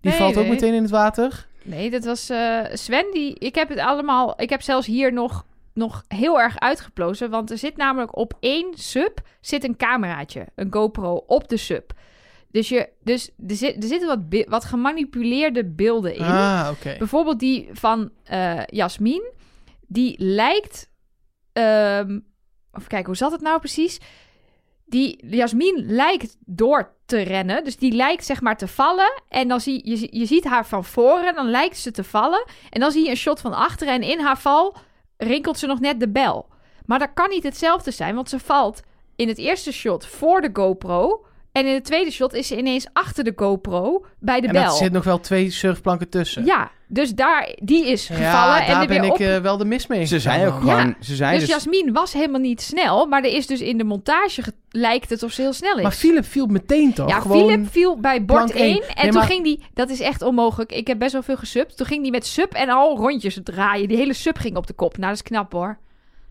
Die Nee, valt ook meteen in het water. Nee, dat was eh, Sven. Die, ik heb het allemaal. Ik heb zelfs hier nog, nog heel erg uitgeplozen. Want er zit namelijk op één sub zit een cameraatje, een GoPro op de sub. Dus, je, dus er, zit, er zitten wat, wat gemanipuleerde beelden in. Ah, oké. Bijvoorbeeld die van eh Jasmin. Die lijkt. ehm even kijken, hoe zat het nou precies? Die Jasmin lijkt door te rennen. Dus die lijkt zeg maar te vallen. En dan zie je, je ziet haar van voren. Dan lijkt ze te vallen. En dan zie je een shot van achteren. En in haar val rinkelt ze nog net de bel. Maar dat kan niet hetzelfde zijn. Want ze valt in het eerste shot voor de GoPro. En in het tweede shot is ze ineens achter de GoPro bij de En bel. er zit nog wel twee surfplanken tussen. Ja, dus daar, die is Ja, gevallen en daar ben weer ik op. eh, wel de mis mee. Ze zijn ook gewoon... Ze zijn dus dus, Jasmin was helemaal niet snel, maar er is dus in de montage ge- lijkt het of ze heel snel is. Maar Philip viel meteen toch? ja, Gewoon... Philip viel bij bord plank één. 1 en Nee, toen maar- ging die, dat is echt onmogelijk, ik heb best wel veel gesubt, toen ging die met sub en al rondjes draaien. Die hele sub ging op de kop. Nou, dat is knap hoor.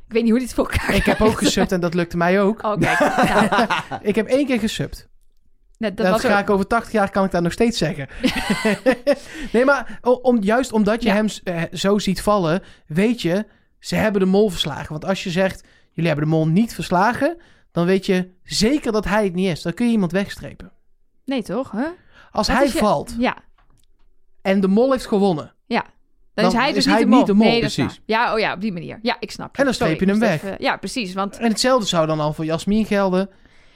Ik weet niet hoe dit voor elkaar Ik heb ook gesubt en dat lukte mij ook. Oh, kijk. Nou, Ik heb één keer gesubt. Dat, Dat, was ga ook- ik over 80 jaar, kan ik dat nog steeds zeggen. nee, maar om, juist omdat je Ja. hem eh, zo ziet vallen, weet je, ze hebben de mol verslagen. Want als je zegt, jullie hebben de mol niet verslagen, dan weet je zeker dat hij het niet is. Dan kun je iemand wegstrepen. Nee toch, hè? Als hij je- valt Ja, en de mol heeft gewonnen, dan, Dan is hij dus is niet, hij de mol. niet de mol, Nee, precies. Ja, oh ja, op die manier. Ja, ik snap je. En dan streep je hem moest weg. even- ja, precies, want... en hetzelfde zou dan al voor Jasmin gelden.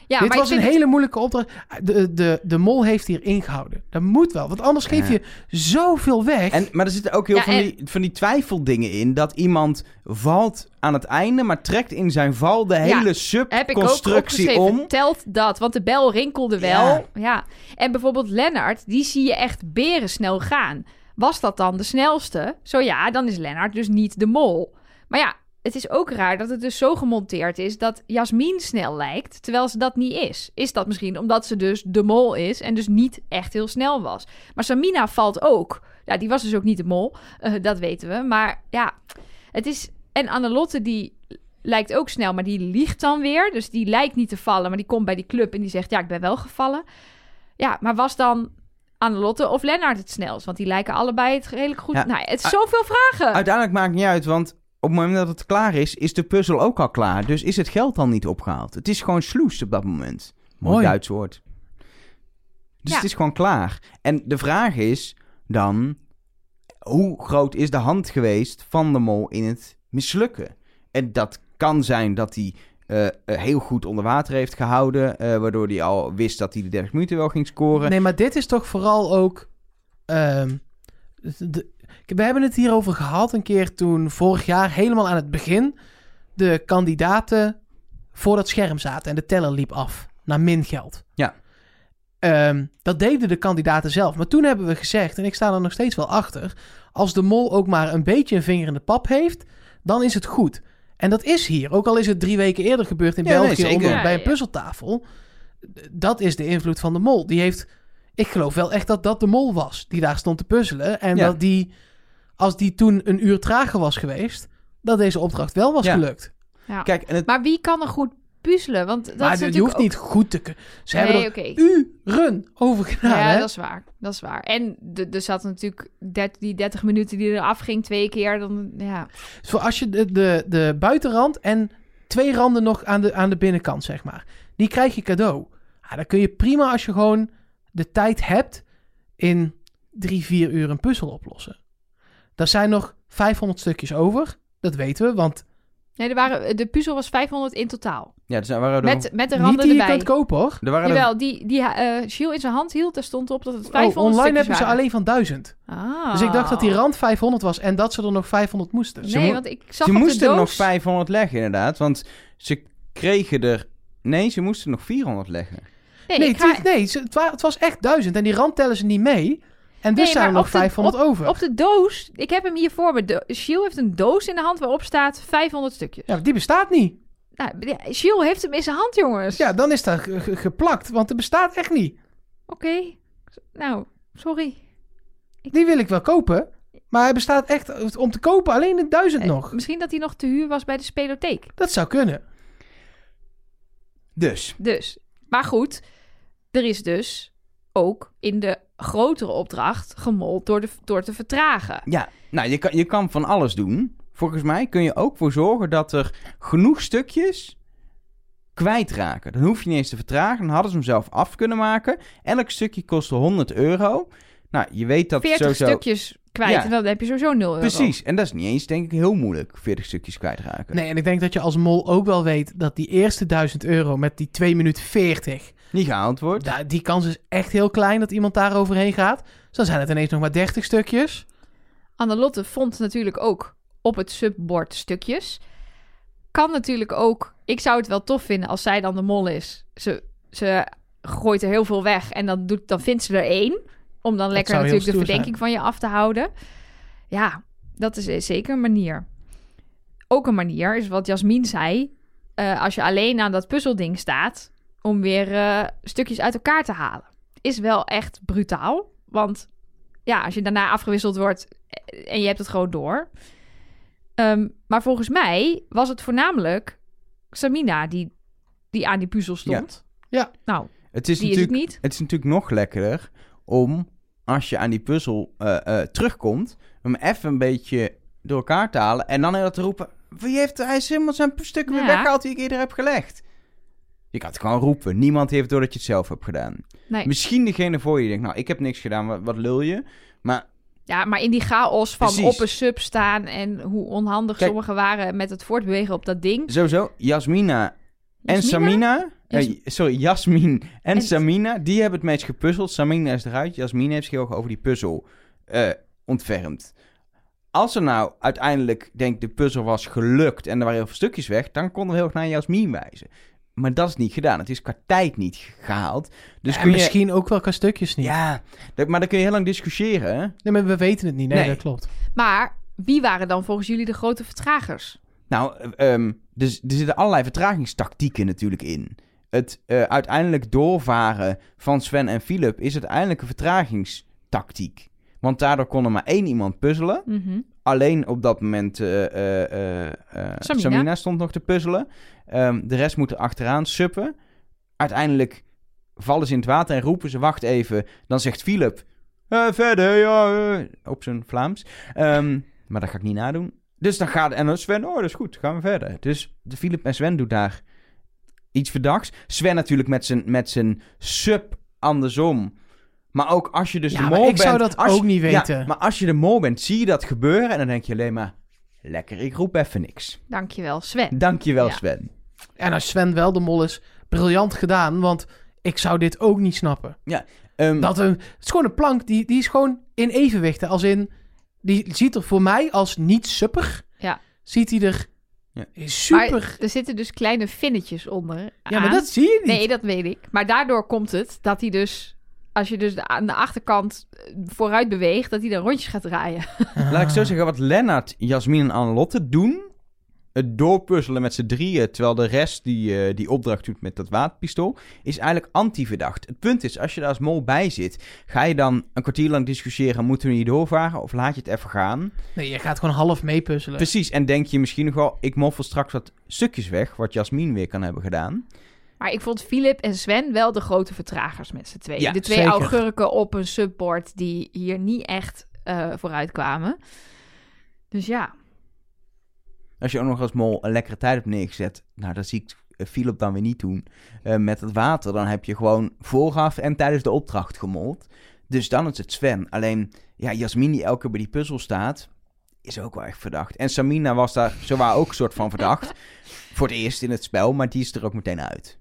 Ja, Dit maar was een hele moeilijke opdracht. De, de, de mol heeft hier ingehouden. Dat moet wel, want anders geef Ja. je zoveel weg. En, maar er zitten ook heel Ja, van, en- die, van die twijfeldingen in. Dat iemand valt aan het einde, maar trekt in zijn val de hele heb ik ook subconstructie opgeschreven. om. Telt dat, want de bel rinkelde wel. Ja. Ja. En bijvoorbeeld Lennart, die zie je echt berensnel gaan. Was dat dan de snelste? Zo ja, dan is Lennart dus niet de mol. Maar ja, het is ook raar dat het dus zo gemonteerd is dat Jasmin snel lijkt, terwijl ze dat niet is. Is dat misschien omdat ze dus de mol is en dus niet echt heel snel was? Maar Samina valt ook. Ja, die was dus ook niet de mol, eh, dat weten we. Maar ja, het is... En Annelotte die lijkt ook snel, maar die liegt dan weer. Dus die lijkt niet te vallen, maar die komt bij die club en die zegt... ja, ik ben wel gevallen. Ja, maar was dan Annelotte of Lennart het snelst? Want die lijken allebei het redelijk goed... Ja. Nou, het is zoveel vragen. Uiteindelijk maakt het niet uit, want op het moment dat het klaar is, is de puzzel ook al klaar. Dus is het geld al niet opgehaald. Het is gewoon sloes op dat moment. Mooi, Mooi. Duits woord. Dus Ja. het is gewoon klaar. En de vraag is dan, hoe groot is de hand geweest van de mol in het mislukken? En dat kan zijn dat hij eh, eh, heel goed onder water heeft gehouden, eh, waardoor hij al wist dat hij de 30 minuten wel ging scoren. Nee, maar dit is toch vooral ook. ehm, de- we hebben het hierover gehad een keer toen vorig jaar helemaal aan het begin de kandidaten voor dat scherm zaten en de teller liep af naar min geld. Ja. Ehm, dat deden de kandidaten zelf. Maar toen hebben we gezegd, en ik sta er nog steeds wel achter, als de mol ook maar een beetje een vinger in de pap heeft, dan is het goed. En dat is hier. Ook al is het drie weken eerder gebeurd in Ja, België onder- Ja, bij een ja. puzzeltafel. Dat is de invloed van de mol. Die heeft, ik geloof wel echt dat dat de mol was die daar stond te puzzelen. En Ja. dat die, als die toen een uur trager was geweest, dat deze opdracht wel was Ja. gelukt. Ja. Kijk, en het, Maar wie kan er goed puzzelen? Want dat maar is je hoeft niet goed te kunnen. Ze hebben er oké. uren over gedaan. Ja, hè? dat is waar. Dat is waar. En de- er zat natuurlijk dert- die 30 minuten die er afging twee keer. Dan, ja. Dus voor als je de, de, de buitenrand en twee randen nog aan de, aan de binnenkant, zeg maar. Die krijg je cadeau. Ja, dan kun je prima als je gewoon de tijd hebt in drie, vier uur een puzzel oplossen. Er zijn nog 500 stukjes over. Dat weten we, want Nee, er waren, de puzzel was 500 in totaal. ja, er zijn- waren er, Met, met de niet randen die je erbij. kunt kopen hoor. er waren er- Jawel, die, die eh Gilles in zijn hand hield, daar stond op dat het Oh, 500 online stukjes hebben ze waren. alleen van 1000. Ah. Dus ik dacht dat die rand 500 was en dat ze er nog 500 moesten. Ze Nee, mo- want ik zag Ze moesten er nog doos... 500 leggen, inderdaad. Want ze kregen er... Nee, ze moesten nog 400 leggen. Nee, Nee, ga- nee ze- het, wa- het was echt duizend. En die rand tellen ze niet mee. En dus Nee, zijn er nog op de- 500 op, over. Op de doos, ik heb hem hier voor me. De, Shield heeft een doos in de hand waarop staat 500 stukjes. Ja, die bestaat niet. Nou, Shield heeft hem in zijn hand, jongens. Ja, dan is dat ge- ge- geplakt. Want het bestaat echt niet. Oké. Nou, sorry. Die wil ik wel kopen. Maar hij bestaat echt om te kopen alleen in duizend Eh, nog. Misschien dat hij nog te huur was bij de spelotheek. Dat zou kunnen. Dus, Dus, maar goed, er is dus ook in de grotere opdracht gemold door, de, door te vertragen. ja, nou, je kan, je kan van alles doen. Volgens mij kun je ook voor zorgen dat er genoeg stukjes kwijtraken. Dan hoef je niet eens te vertragen. Dan hadden ze hem zelf af kunnen maken. Elk stukje kostte 100 euro. Nou, je weet dat 40 sowieso... stukjes kwijt Ja. en dan heb je sowieso 0 euro. Precies, en dat is niet eens, denk ik, heel moeilijk, 40 stukjes kwijtraken. Nee, en ik denk dat je als mol ook wel weet dat die eerste 1000 euro met die 2 minuten 40, Niet gehaald wordt. da- die kans is echt heel klein dat iemand daar overheen gaat. Dus dan zijn het ineens nog maar 30 stukjes. Annelotte vond natuurlijk ook op het subbord stukjes. Kan natuurlijk ook... Ik zou het wel tof vinden als zij dan de mol is. Ze, ze gooit er heel veel weg en dan, doet, dan vindt ze er één. Om dan lekker natuurlijk de verdenking van je af te houden. Ja, dat is zeker een manier. Ook een manier is wat Jasmin zei. eh, als je alleen aan dat puzzelding staat... om weer eh, stukjes uit elkaar te halen. Is wel echt brutaal. Want ja, als je daarna afgewisseld wordt eh, en je hebt het gewoon door. Ehm, maar volgens mij was het voornamelijk Samina die, die aan die puzzel stond. Ja. Nou, Het is, die is het natuurlijk, niet. het is natuurlijk nog lekkerder om, als je aan die puzzel eh, terugkomt, hem even een beetje door elkaar te halen en dan heel te roepen, wie heeft, hij is helemaal zijn stukken weer Ja. weggehaald die ik eerder heb gelegd. Je kan het gewoon roepen. Niemand heeft door dat je het zelf hebt gedaan. Nee. Misschien degene voor je denkt, nou, ik heb niks gedaan, wat, wat lul je? Maar Ja, maar in die chaos van Precies. op een sub staan en hoe onhandig Kijk. sommigen waren met het voortbewegen op dat ding. sowieso, Jasmina en? Samina... eh, Jas- sorry, Jasmin en, En- Samina, die hebben het meest gepuzzeld. Samina is eruit, Jasmin heeft zich heel erg over die puzzel eh ontfermd. Als er nou uiteindelijk, denk de puzzel was gelukt en er waren heel veel stukjes weg, dan konden we heel erg naar Jasmin wijzen. Maar dat is niet gedaan. Het is qua tijd niet gehaald. Dus en kun je... misschien ook wel qua stukjes niet. Ja, maar dan kun je heel lang discussiëren. hè? Nee, maar we weten het niet. Nee, Nee. dat klopt. Maar wie waren dan volgens jullie de grote vertragers? Nou, eh, ehm, dus, er zitten allerlei vertragingstactieken natuurlijk in. Het eh, uiteindelijk doorvaren van Sven en Philip is uiteindelijk een vertragingstactiek. Want daardoor kon er maar één iemand puzzelen. Mhm. Alleen op dat moment eh, eh, eh, eh, Samina. Samina. stond nog te puzzelen. Ehm, de rest moet er achteraan suppen. Uiteindelijk vallen ze in het water en roepen ze, wacht even. Dan zegt Philip, "Eh, verder, ja, eh," op zijn Vlaams. Ehm, maar dat ga ik niet nadoen. Dus dan gaat, en dan Sven, oh, dat is goed, gaan we verder. Dus de Philip en Sven doet daar iets verdachts. Sven natuurlijk met zijn, met zijn sub andersom. Maar ook als je dus Ja, de mol ik zou bent- dat als ook niet ja, weten. maar als je de mol bent, zie je dat gebeuren en dan denk je alleen maar... Lekker, ik roep even niks. Dankjewel, Sven. Dankjewel, Ja. Sven. En als Sven wel de mol is, briljant gedaan. Want ik zou dit ook niet snappen. Ehm, Dat een, het is gewoon een plank, die, die is gewoon in evenwicht. Als in, die ziet er voor mij als niet super. Ja. Ziet hij er Ja. super... Maar er zitten dus kleine vinnetjes onder. ja, maar dat zie je niet. Nee, dat weet ik. Maar daardoor komt het dat hij dus... Als je dus de- aan de achterkant eh, vooruit beweegt, dat hij dan rondjes gaat draaien. Laat ik zo zeggen, wat Lennart, Jasmin en Annelotte doen... Het doorpuzzelen met z'n drieën, terwijl de rest die, eh, die opdracht doet met dat waterpistool... is eigenlijk anti-verdacht. Het punt is, als je daar als mol bij zit... ga je dan een kwartier lang discussiëren... moeten we niet doorvaren of laat je het even gaan? Nee, je gaat gewoon half meepuzzelen. Precies, en denk je misschien nog wel... ik moffel straks wat stukjes weg... wat Jasmin weer kan hebben gedaan. Maar ik vond Philip en Sven wel de grote vertragers met z'n tweeën. Ja, de twee zeker. augurken op een subboard die hier niet echt eh, vooruit kwamen. Dus ja, Als je ook nog als mol een lekkere tijd hebt neergezet, nou, dat zie ik eh, Philip dan weer niet doen. Eh, met het water, dan heb je gewoon vooraf en tijdens de opdracht gemold. Dus dan is het Sven. Alleen, ja, Jasmin die elke keer bij die puzzel staat, is ook wel echt verdacht. En Samina was daar zowaar ook een soort van verdacht. Voor het eerst in het spel, maar die is er ook meteen uit.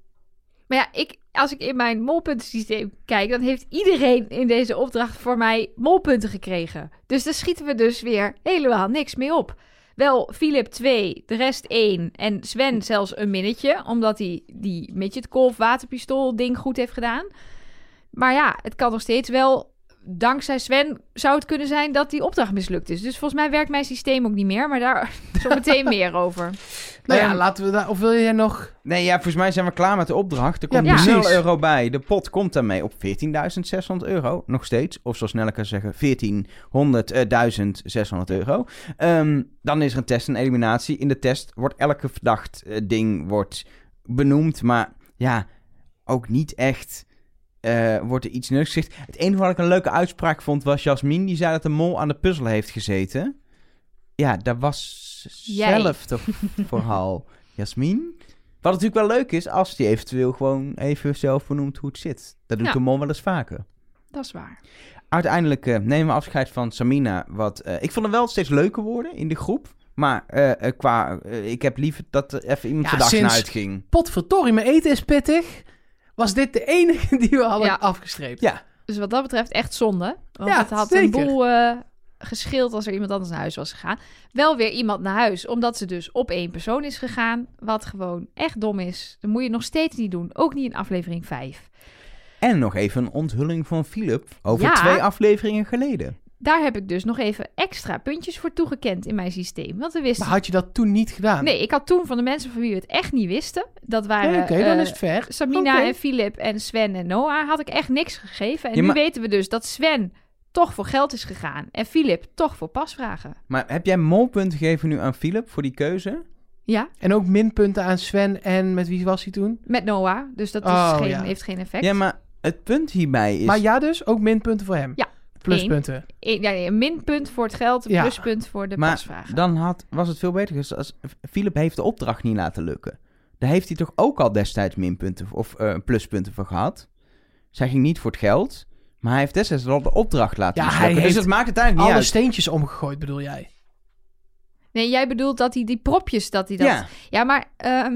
Maar ja, ik, als ik in mijn molpuntensysteem kijk, dan heeft iedereen in deze opdracht voor mij molpunten gekregen. Dus daar schieten we dus weer helemaal niks mee op. Wel Philip 2, de rest 1 en Sven zelfs een minnetje, omdat hij die midget golf waterpistool ding goed heeft gedaan. Maar ja, het kan nog steeds wel, dankzij Sven zou het kunnen zijn dat die opdracht mislukt is. Dus volgens mij werkt mijn systeem ook niet meer, maar daar zo meteen meer over. Nou ja, Ehm, laten we daar... Of wil jij nog... Nee, ja, volgens mij zijn we klaar met de opdracht. Er Ja, komt. 0 euro bij. De pot komt daarmee op 14.600 euro. Nog steeds. Of zoals snel kan zeggen, 1400.600 euro. Ehm, dan is er een test en eliminatie. In de test wordt elke verdacht eh, ding wordt benoemd. Maar ja, ook niet echt eh, wordt er iets nuttigs gezegd. Het enige wat ik een leuke uitspraak vond was Jasmin. Die zei dat de mol aan de puzzel heeft gezeten. Ja, dat was Jij. zelf toch vooral Jasmin. Wat natuurlijk wel leuk is als die eventueel gewoon even zelf benoemt hoe het zit. Dat doet Ja. de mol wel eens vaker. Dat is waar. Uiteindelijk eh, nemen we afscheid van Samina. Wat, eh, ik vond hem wel steeds leuker worden in de groep. Maar qua, ik heb liever dat er even iemand Ja, sinds- naar uitging. Potverdorie, mijn eten is pittig. Was dit de enige die we hadden Ja. afgestreept? Ja. Dus wat dat betreft echt zonde. Want Ja, het had zeker. een boel eh gescheeld als er iemand anders naar huis was gegaan. Wel weer iemand naar huis, omdat ze dus op één persoon is gegaan. Wat gewoon echt dom is. Dat moet je nog steeds niet doen. Ook niet in aflevering 5. En nog even een onthulling van Philip over Ja. twee afleveringen geleden. Daar heb ik dus nog even extra puntjes voor toegekend in mijn systeem. Want we wisten... Maar had je dat toen niet gedaan? Nee, ik had toen van de mensen van wie we het echt niet wisten. Dat waren Oké, dan eh, is het fair. Samina en Philip en Sven en Noah. Had ik echt niks gegeven. En Ja, nu maar- weten we dus dat Sven toch voor geld is gegaan. En Philip toch voor pasvragen. Maar heb jij molpunten gegeven nu aan Philip voor die keuze? Ja, En ook minpunten aan Sven en met wie was hij toen? met Noah. Dus dat is Oh, geen, ja. heeft geen effect. Ja, maar het punt hierbij is... Maar ja dus, ook minpunten voor hem? Ja. Pluspunten. Eén- ja, nee, een minpunt voor het geld, een Ja. pluspunt voor de Maar pasvragen. dan had, was het veel beter geweest als Philip heeft de opdracht niet laten lukken. Daar heeft hij toch ook al destijds minpunten of eh, pluspunten voor gehad. Zij ging niet voor het geld, maar hij heeft destijds al de opdracht laten Ja, hij mislukken. Dus het maakt uiteindelijk niet Alle uit. steentjes omgegooid bedoel jij? Nee, jij bedoelt dat hij die propjes, dat hij dat... Ja, Ja, maar ehm,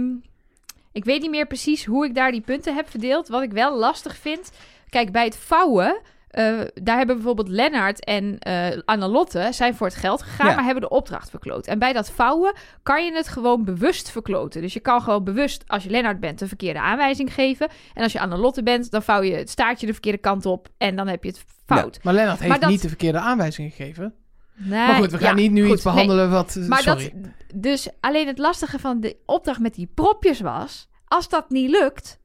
ik weet niet meer precies hoe ik daar die punten heb verdeeld. Wat ik wel lastig vind... Kijk, bij het vouwen... eh, daar hebben bijvoorbeeld Lennart en Annelotte zijn voor het geld gegaan, Ja. maar hebben de opdracht verkloot. En bij dat vouwen kan je het gewoon bewust verkloten. Dus je kan gewoon bewust, als je Lennart bent, de verkeerde aanwijzing geven. En als je Annelotte bent, dan vouw je het staartje de verkeerde kant op en dan heb je het fout. Maar Lennart heeft Maar dat- niet de verkeerde aanwijzingen gegeven. Nee, maar goed, we gaan ja, niet nu goed, iets nee. behandelen wat... Maar sorry. dat, dus alleen het lastige van de opdracht met die propjes was, als dat niet lukt,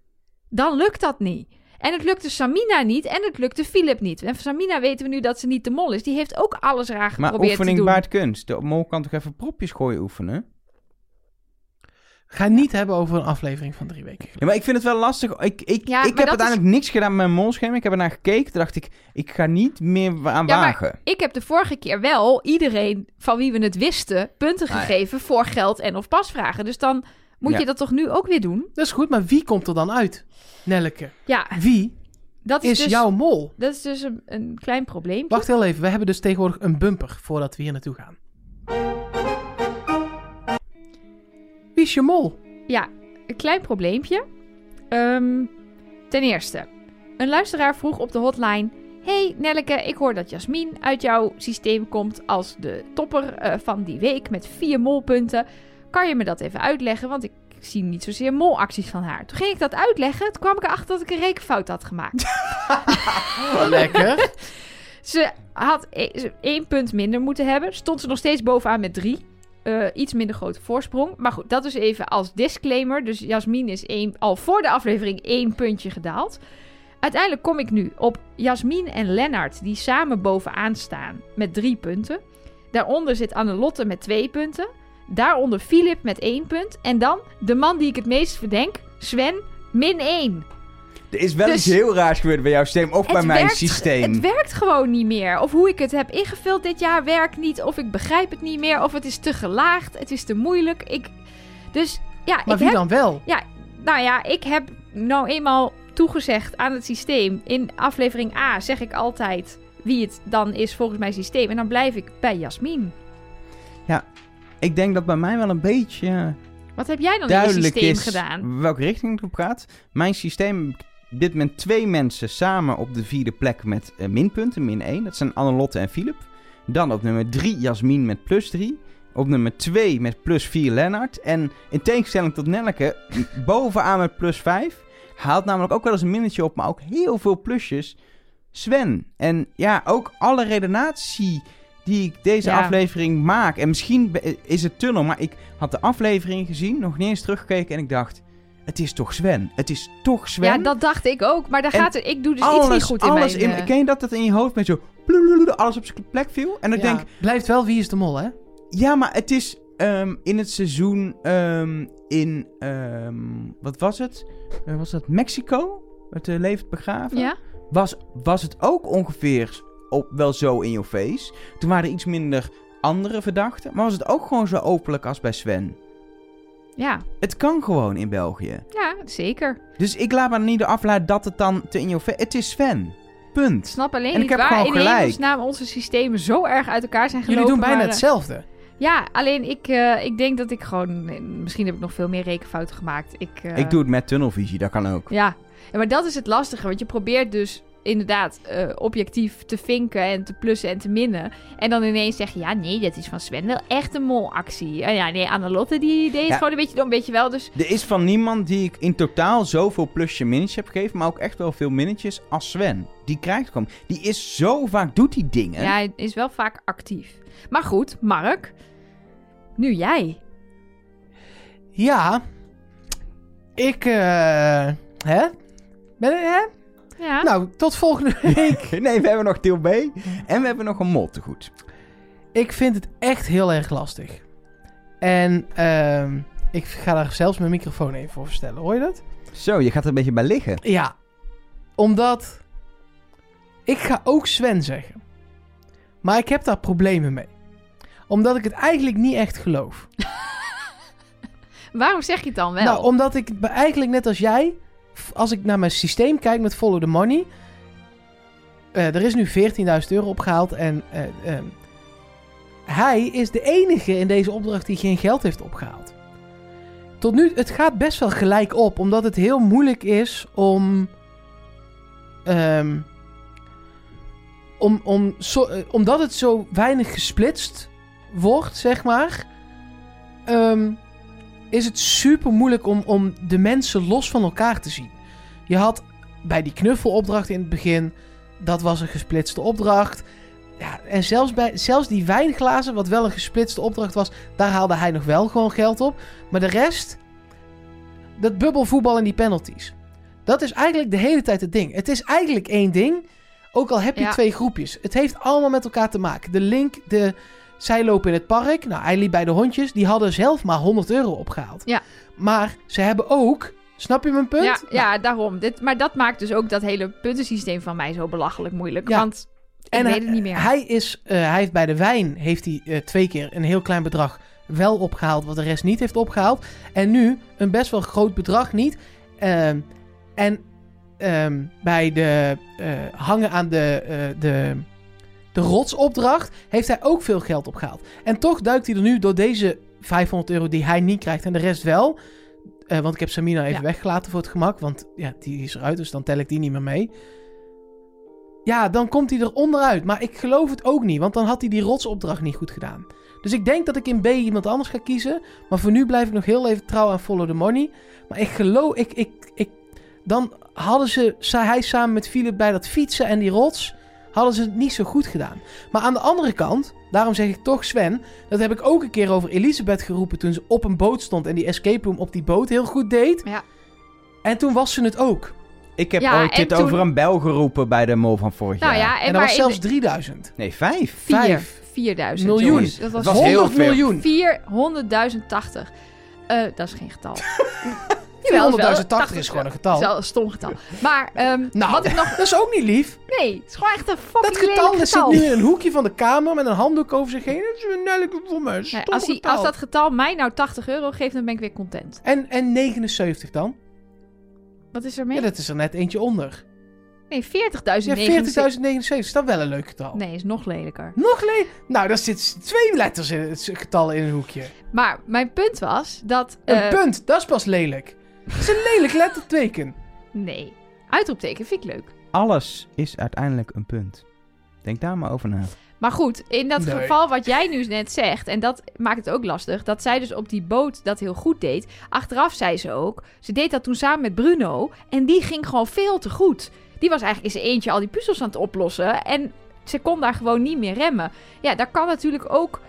dan lukt dat niet. En het lukte Samina niet en het lukte Philip niet. En van Samina weten we nu dat ze niet de mol is. Die heeft ook alles raar maar geprobeerd te oefening doen. baart kunst. De mol kan toch even propjes gooien oefenen? Ga het niet hebben over een aflevering van drie weken. Ja, maar ik vind het wel lastig. Ik, ik, Ja, ik maar heb uiteindelijk niks gedaan met mijn molscherm. Ik heb ernaar gekeken. Toen dacht ik, ik ga niet meer aan Ja, maar- wagen. Ik heb de vorige keer wel iedereen van wie we het wisten punten Ah, ja. gegeven voor geld en of pasvragen. Dus dan moet Ja. je dat toch nu ook weer doen? Dat is goed, maar wie komt er dan uit? Nelleke. Ja, Wie dat is, is dus, jouw mol? dat is dus een, een klein probleem. Wacht heel even, we hebben dus tegenwoordig een bumper voordat we hier naartoe gaan. Wie is je mol? Ja, een klein probleempje. Ehm, ten eerste, een luisteraar vroeg op de hotline... Hey Nelleke, ik hoor dat Jasmin uit jouw systeem komt als de topper eh, van die week met vier molpunten. Kan je me dat even uitleggen? Want ik zie niet zozeer molacties van haar. Toen ging ik dat uitleggen. Toen kwam ik erachter dat ik een rekenfout had gemaakt. Lekker. Ze had e- één punt minder moeten hebben. Stond ze nog steeds bovenaan met drie. Eh, iets minder grote voorsprong. Maar goed, dat is even als disclaimer. Dus Jasmin is één, al voor de aflevering één puntje gedaald. Uiteindelijk kom ik nu op Jasmin en Lennart, die samen bovenaan staan met drie punten. Daaronder zit Annelotte met twee punten. Daaronder Filip met één punt. En dan de man die ik het meest verdenk, Sven, min één. Er is wel Dus- iets heel raars gebeurd bij jouw systeem. Of bij mijn werkt- systeem. Het werkt gewoon niet meer. Of hoe ik het heb ingevuld dit jaar werkt niet. Of ik begrijp het niet meer. Of het is te gelaagd. Het is te moeilijk. Ik... Dus ja, Maar ik wie heb... dan wel? Nou ja, ik heb nou eenmaal toegezegd aan het systeem. In aflevering A zeg ik altijd wie het dan is volgens mijn systeem. En dan blijf ik bij Jasmin. Ik denk dat bij mij wel een beetje Wat heb jij dan in je duidelijk systeem is gedaan? welke richting het op gaat. Mijn systeem, op dit moment twee mensen samen op de vierde plek met eh, minpunten, min 1. Dat zijn Annelotte en Philip. Dan op nummer 3 Jasmin met plus 3. Op nummer 2 met plus 4 Lennart. En in tegenstelling tot Nelleke, bovenaan met plus 5. Haalt namelijk ook wel eens een minnetje op, maar ook heel veel plusjes. Sven. En ja, ook alle redenatie die ik deze Ja. aflevering maak. En misschien is het tunnel, maar ik had de aflevering gezien, nog niet eens teruggekeken. En ik dacht, het is toch Sven? Het is toch Sven? Ja, dat dacht ik ook. Maar daar En gaat het, ik doe dus iets niet goed in alles mijn... in, eh, Ken je dat dat in je hoofd met zo... alles op zijn plek viel? En ik Ja, denk, Blijft wel Wie is de Mol, hè? ja, maar het is ehm, in het seizoen ehm, in... ehm, wat was het? Eh, was dat Mexico? Het uh, levend begraven? Ja? Was, was het ook ongeveer op, wel zo in your face? Toen waren er iets minder andere verdachten. Maar was het ook gewoon zo openlijk als bij Sven? Ja. Het kan gewoon in België. Ja, zeker. Dus ik laat me niet afleiden dat het dan te in your face... Het is Sven. Punt. Ik snap alleen En ik niet heb waar gewoon in gelijk. hemelsnaam onze systemen zo erg uit elkaar zijn gelopen. Jullie doen bijna maar, eh, hetzelfde. Ja, alleen ik, eh, ik denk dat ik gewoon... eh, Misschien heb ik nog veel meer rekenfouten gemaakt. Ik, eh, Ik doe het met tunnelvisie, dat kan ook. Ja. ja, maar dat is het lastige. Want je probeert dus inderdaad eh, objectief te vinken en te plussen en te minnen. En dan ineens zeg je, ja nee, dat is van Sven wel echt een molactie. En ja, nee, Annelotte die deed het Ja. gewoon een beetje dom, weet je wel. Dus Er is van niemand die ik in totaal zoveel plusje minnetjes heb gegeven, maar ook echt wel veel minnetjes als Sven. Die krijgt gewoon. Die is zo vaak, doet die dingen. ja, hij is wel vaak actief. Maar goed, Mark, nu jij. Ja. Ik, eh... Hè? Ben hè? Ja, Nou, tot volgende week. Nee, we hebben nog deel B en we hebben nog een mol te goed. ik vind het echt heel erg lastig. En ehm, ik ga daar zelfs mijn microfoon even voor verstellen. Hoor je dat? Zo, je gaat er een beetje bij liggen. Ja. Omdat... Ik ga ook Sven zeggen. Maar ik heb daar problemen mee. Omdat ik het eigenlijk niet echt geloof. waarom zeg je het dan wel? Nou, omdat ik eigenlijk net als jij, als ik naar mijn systeem kijk met Follow the Money, eh, er is nu 14.000 euro opgehaald en eh, ehm, hij is de enige in deze opdracht die geen geld heeft opgehaald. Tot nu, het gaat best wel gelijk op, omdat het heel moeilijk is om. ehm, om, om eh, omdat het zo weinig gesplitst wordt, zeg maar. ehm, is het super moeilijk om, om de mensen los van elkaar te zien. Je had bij die knuffelopdracht in het begin, dat was een gesplitste opdracht. Ja, en zelfs, bij, zelfs die wijnglazen, wat wel een gesplitste opdracht was, daar haalde hij nog wel gewoon geld op. Maar de rest, dat bubbelvoetbal en die penalties. Dat is eigenlijk de hele tijd het ding. Het is eigenlijk één ding, ook al heb je Ja. twee groepjes. Het heeft allemaal met elkaar te maken. De link, de, zij lopen in het park. Nou, hij liep bij de hondjes. Die hadden zelf maar 100 euro opgehaald. Ja. Maar ze hebben ook... Snap je mijn punt? Ja, Nou, ja daarom. Dit, maar dat maakt dus ook dat hele puntensysteem van mij zo belachelijk moeilijk. Ja. Want ik en weet hij, het niet meer. Hij, is, eh, hij heeft bij de wijn heeft hij, eh, twee keer een heel klein bedrag wel opgehaald, wat de rest niet heeft opgehaald. En nu een best wel groot bedrag niet. Ehm, en ehm, bij de eh, hangen aan de, de, de rotsopdracht heeft hij ook veel geld opgehaald. En toch duikt hij er nu door deze 500 euro die hij niet krijgt en de rest wel. Eh, want ik heb Samina even Ja. weggelaten voor het gemak. Want ja, die is eruit, dus dan tel ik die niet meer mee. Ja, dan komt hij er onderuit. Maar ik geloof het ook niet, want dan had hij die rotsopdracht niet goed gedaan. Dus ik denk dat ik in B iemand anders ga kiezen. Maar voor nu blijf ik nog heel even trouw aan Follow the Money. Maar ik geloof, ik, ik, ik, dan hadden ze, zei hij samen met Philip bij dat fietsen en die rots, hadden ze het niet zo goed gedaan. Maar aan de andere kant, daarom zeg ik toch Sven, dat heb ik ook een keer over Elisabeth geroepen toen ze op een boot stond en die escape room op die boot heel goed deed. Ja. En toen was ze het ook. Ik heb Ja, ooit dit toen- over een bel geroepen bij de mol van vorig nou jaar. ja, en, En, dat was zelfs de- 3000. Nee, vijf. vier, vijf 4000. miljoen. jongens. Dat was, Dat was heel 100 veel. miljoen. 400.080. Eh dat is geen getal. Jawel, 480 is gewoon een getal. Dat is wel een stom getal. Maar ehm, Nou, wat ik nog... dat is ook niet lief. Nee, het is gewoon echt een fucking Dat getal, dat zit getal. nu in een hoekje van de kamer met een handdoek over zich heen. Dat is een nelke voor me. Nee, als, die, getal. als dat getal mij nou 80 euro geeft, dan ben ik weer content. en, en 79 dan? Wat is er mee? Ja, dat is er net eentje onder. Nee, 40.000. Ja, 40.079 is dat wel een leuk getal. Nee, is nog lelijker. Nog le Nou, daar zit twee letters in het getal in een hoekje. Maar mijn punt was dat... Een eh, punt, dat is pas lelijk. Dat is een lelijk letterteken. Nee. Uitroepteken vind ik leuk. Alles is uiteindelijk een punt. Denk daar maar over na. Maar goed, in dat Nee. geval wat jij nu net zegt, en dat maakt het ook lastig, dat zij dus op die boot dat heel goed deed. Achteraf zei ze ook, ze deed dat toen samen met Bruno en die ging gewoon veel te goed. Die was eigenlijk in zijn eentje al die puzzels aan het oplossen en ze kon daar gewoon niet meer remmen. Ja, daar kan natuurlijk ook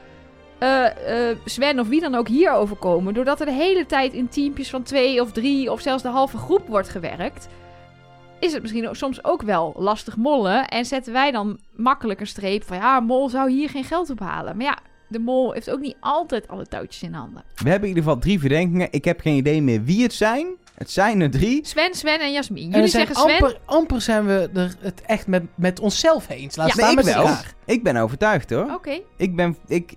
eh, eh, Sven of wie dan ook hier overkomen, doordat er de hele tijd in teampjes van twee of drie of zelfs de halve groep wordt gewerkt is het misschien ook, soms ook wel lastig mollen. En zetten wij dan makkelijk een streep van ja, mol zou hier geen geld ophalen. Maar ja, de mol heeft ook niet altijd alle touwtjes in handen. We hebben in ieder geval drie verdenkingen. Ik heb geen idee meer wie het zijn. Het zijn er drie. Sven, Sven en Jasmin. En Jullie zijn zeggen Sven. amper, amper zijn we er het echt met, met onszelf eens. Laat Ja. staan Nee, ik met wel. elkaar. Ik ben overtuigd hoor. Oké, Ik ben... Ik,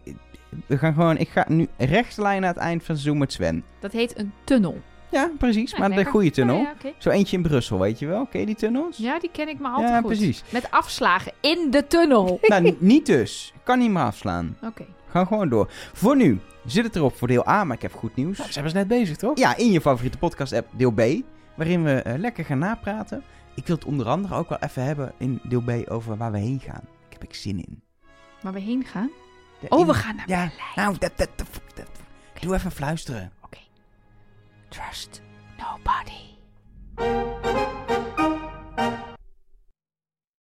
we gaan gewoon... Ik ga nu rechtslijn naar het eind van het seizoen met Sven. dat heet een tunnel. Ja, precies. Ja, maar de goede tunnel. Ja, ja, oké. Zo eentje in Brussel, weet je wel? Ken je die tunnels? Ja, die ken ik maar altijd Ja, goed. precies. Met afslagen in de tunnel. nou, niet dus. Kan niet meer afslaan. Oké. Gaan gewoon door. Voor nu zit het erop voor deel A, maar ik heb goed nieuws. Nou, ze hebben ze net bezig, toch? Ja, in je favoriete podcast-app deel B, waarin we eh, lekker gaan napraten. Ik wil het onder andere ook wel even hebben in deel B over waar we heen gaan. Ik heb ik zin in. Waar we heen gaan? Ja, Oh, in- we gaan naar Ja, Berlijn. nou, dat, dat, dat, dat- doe even fluisteren. Trust nobody.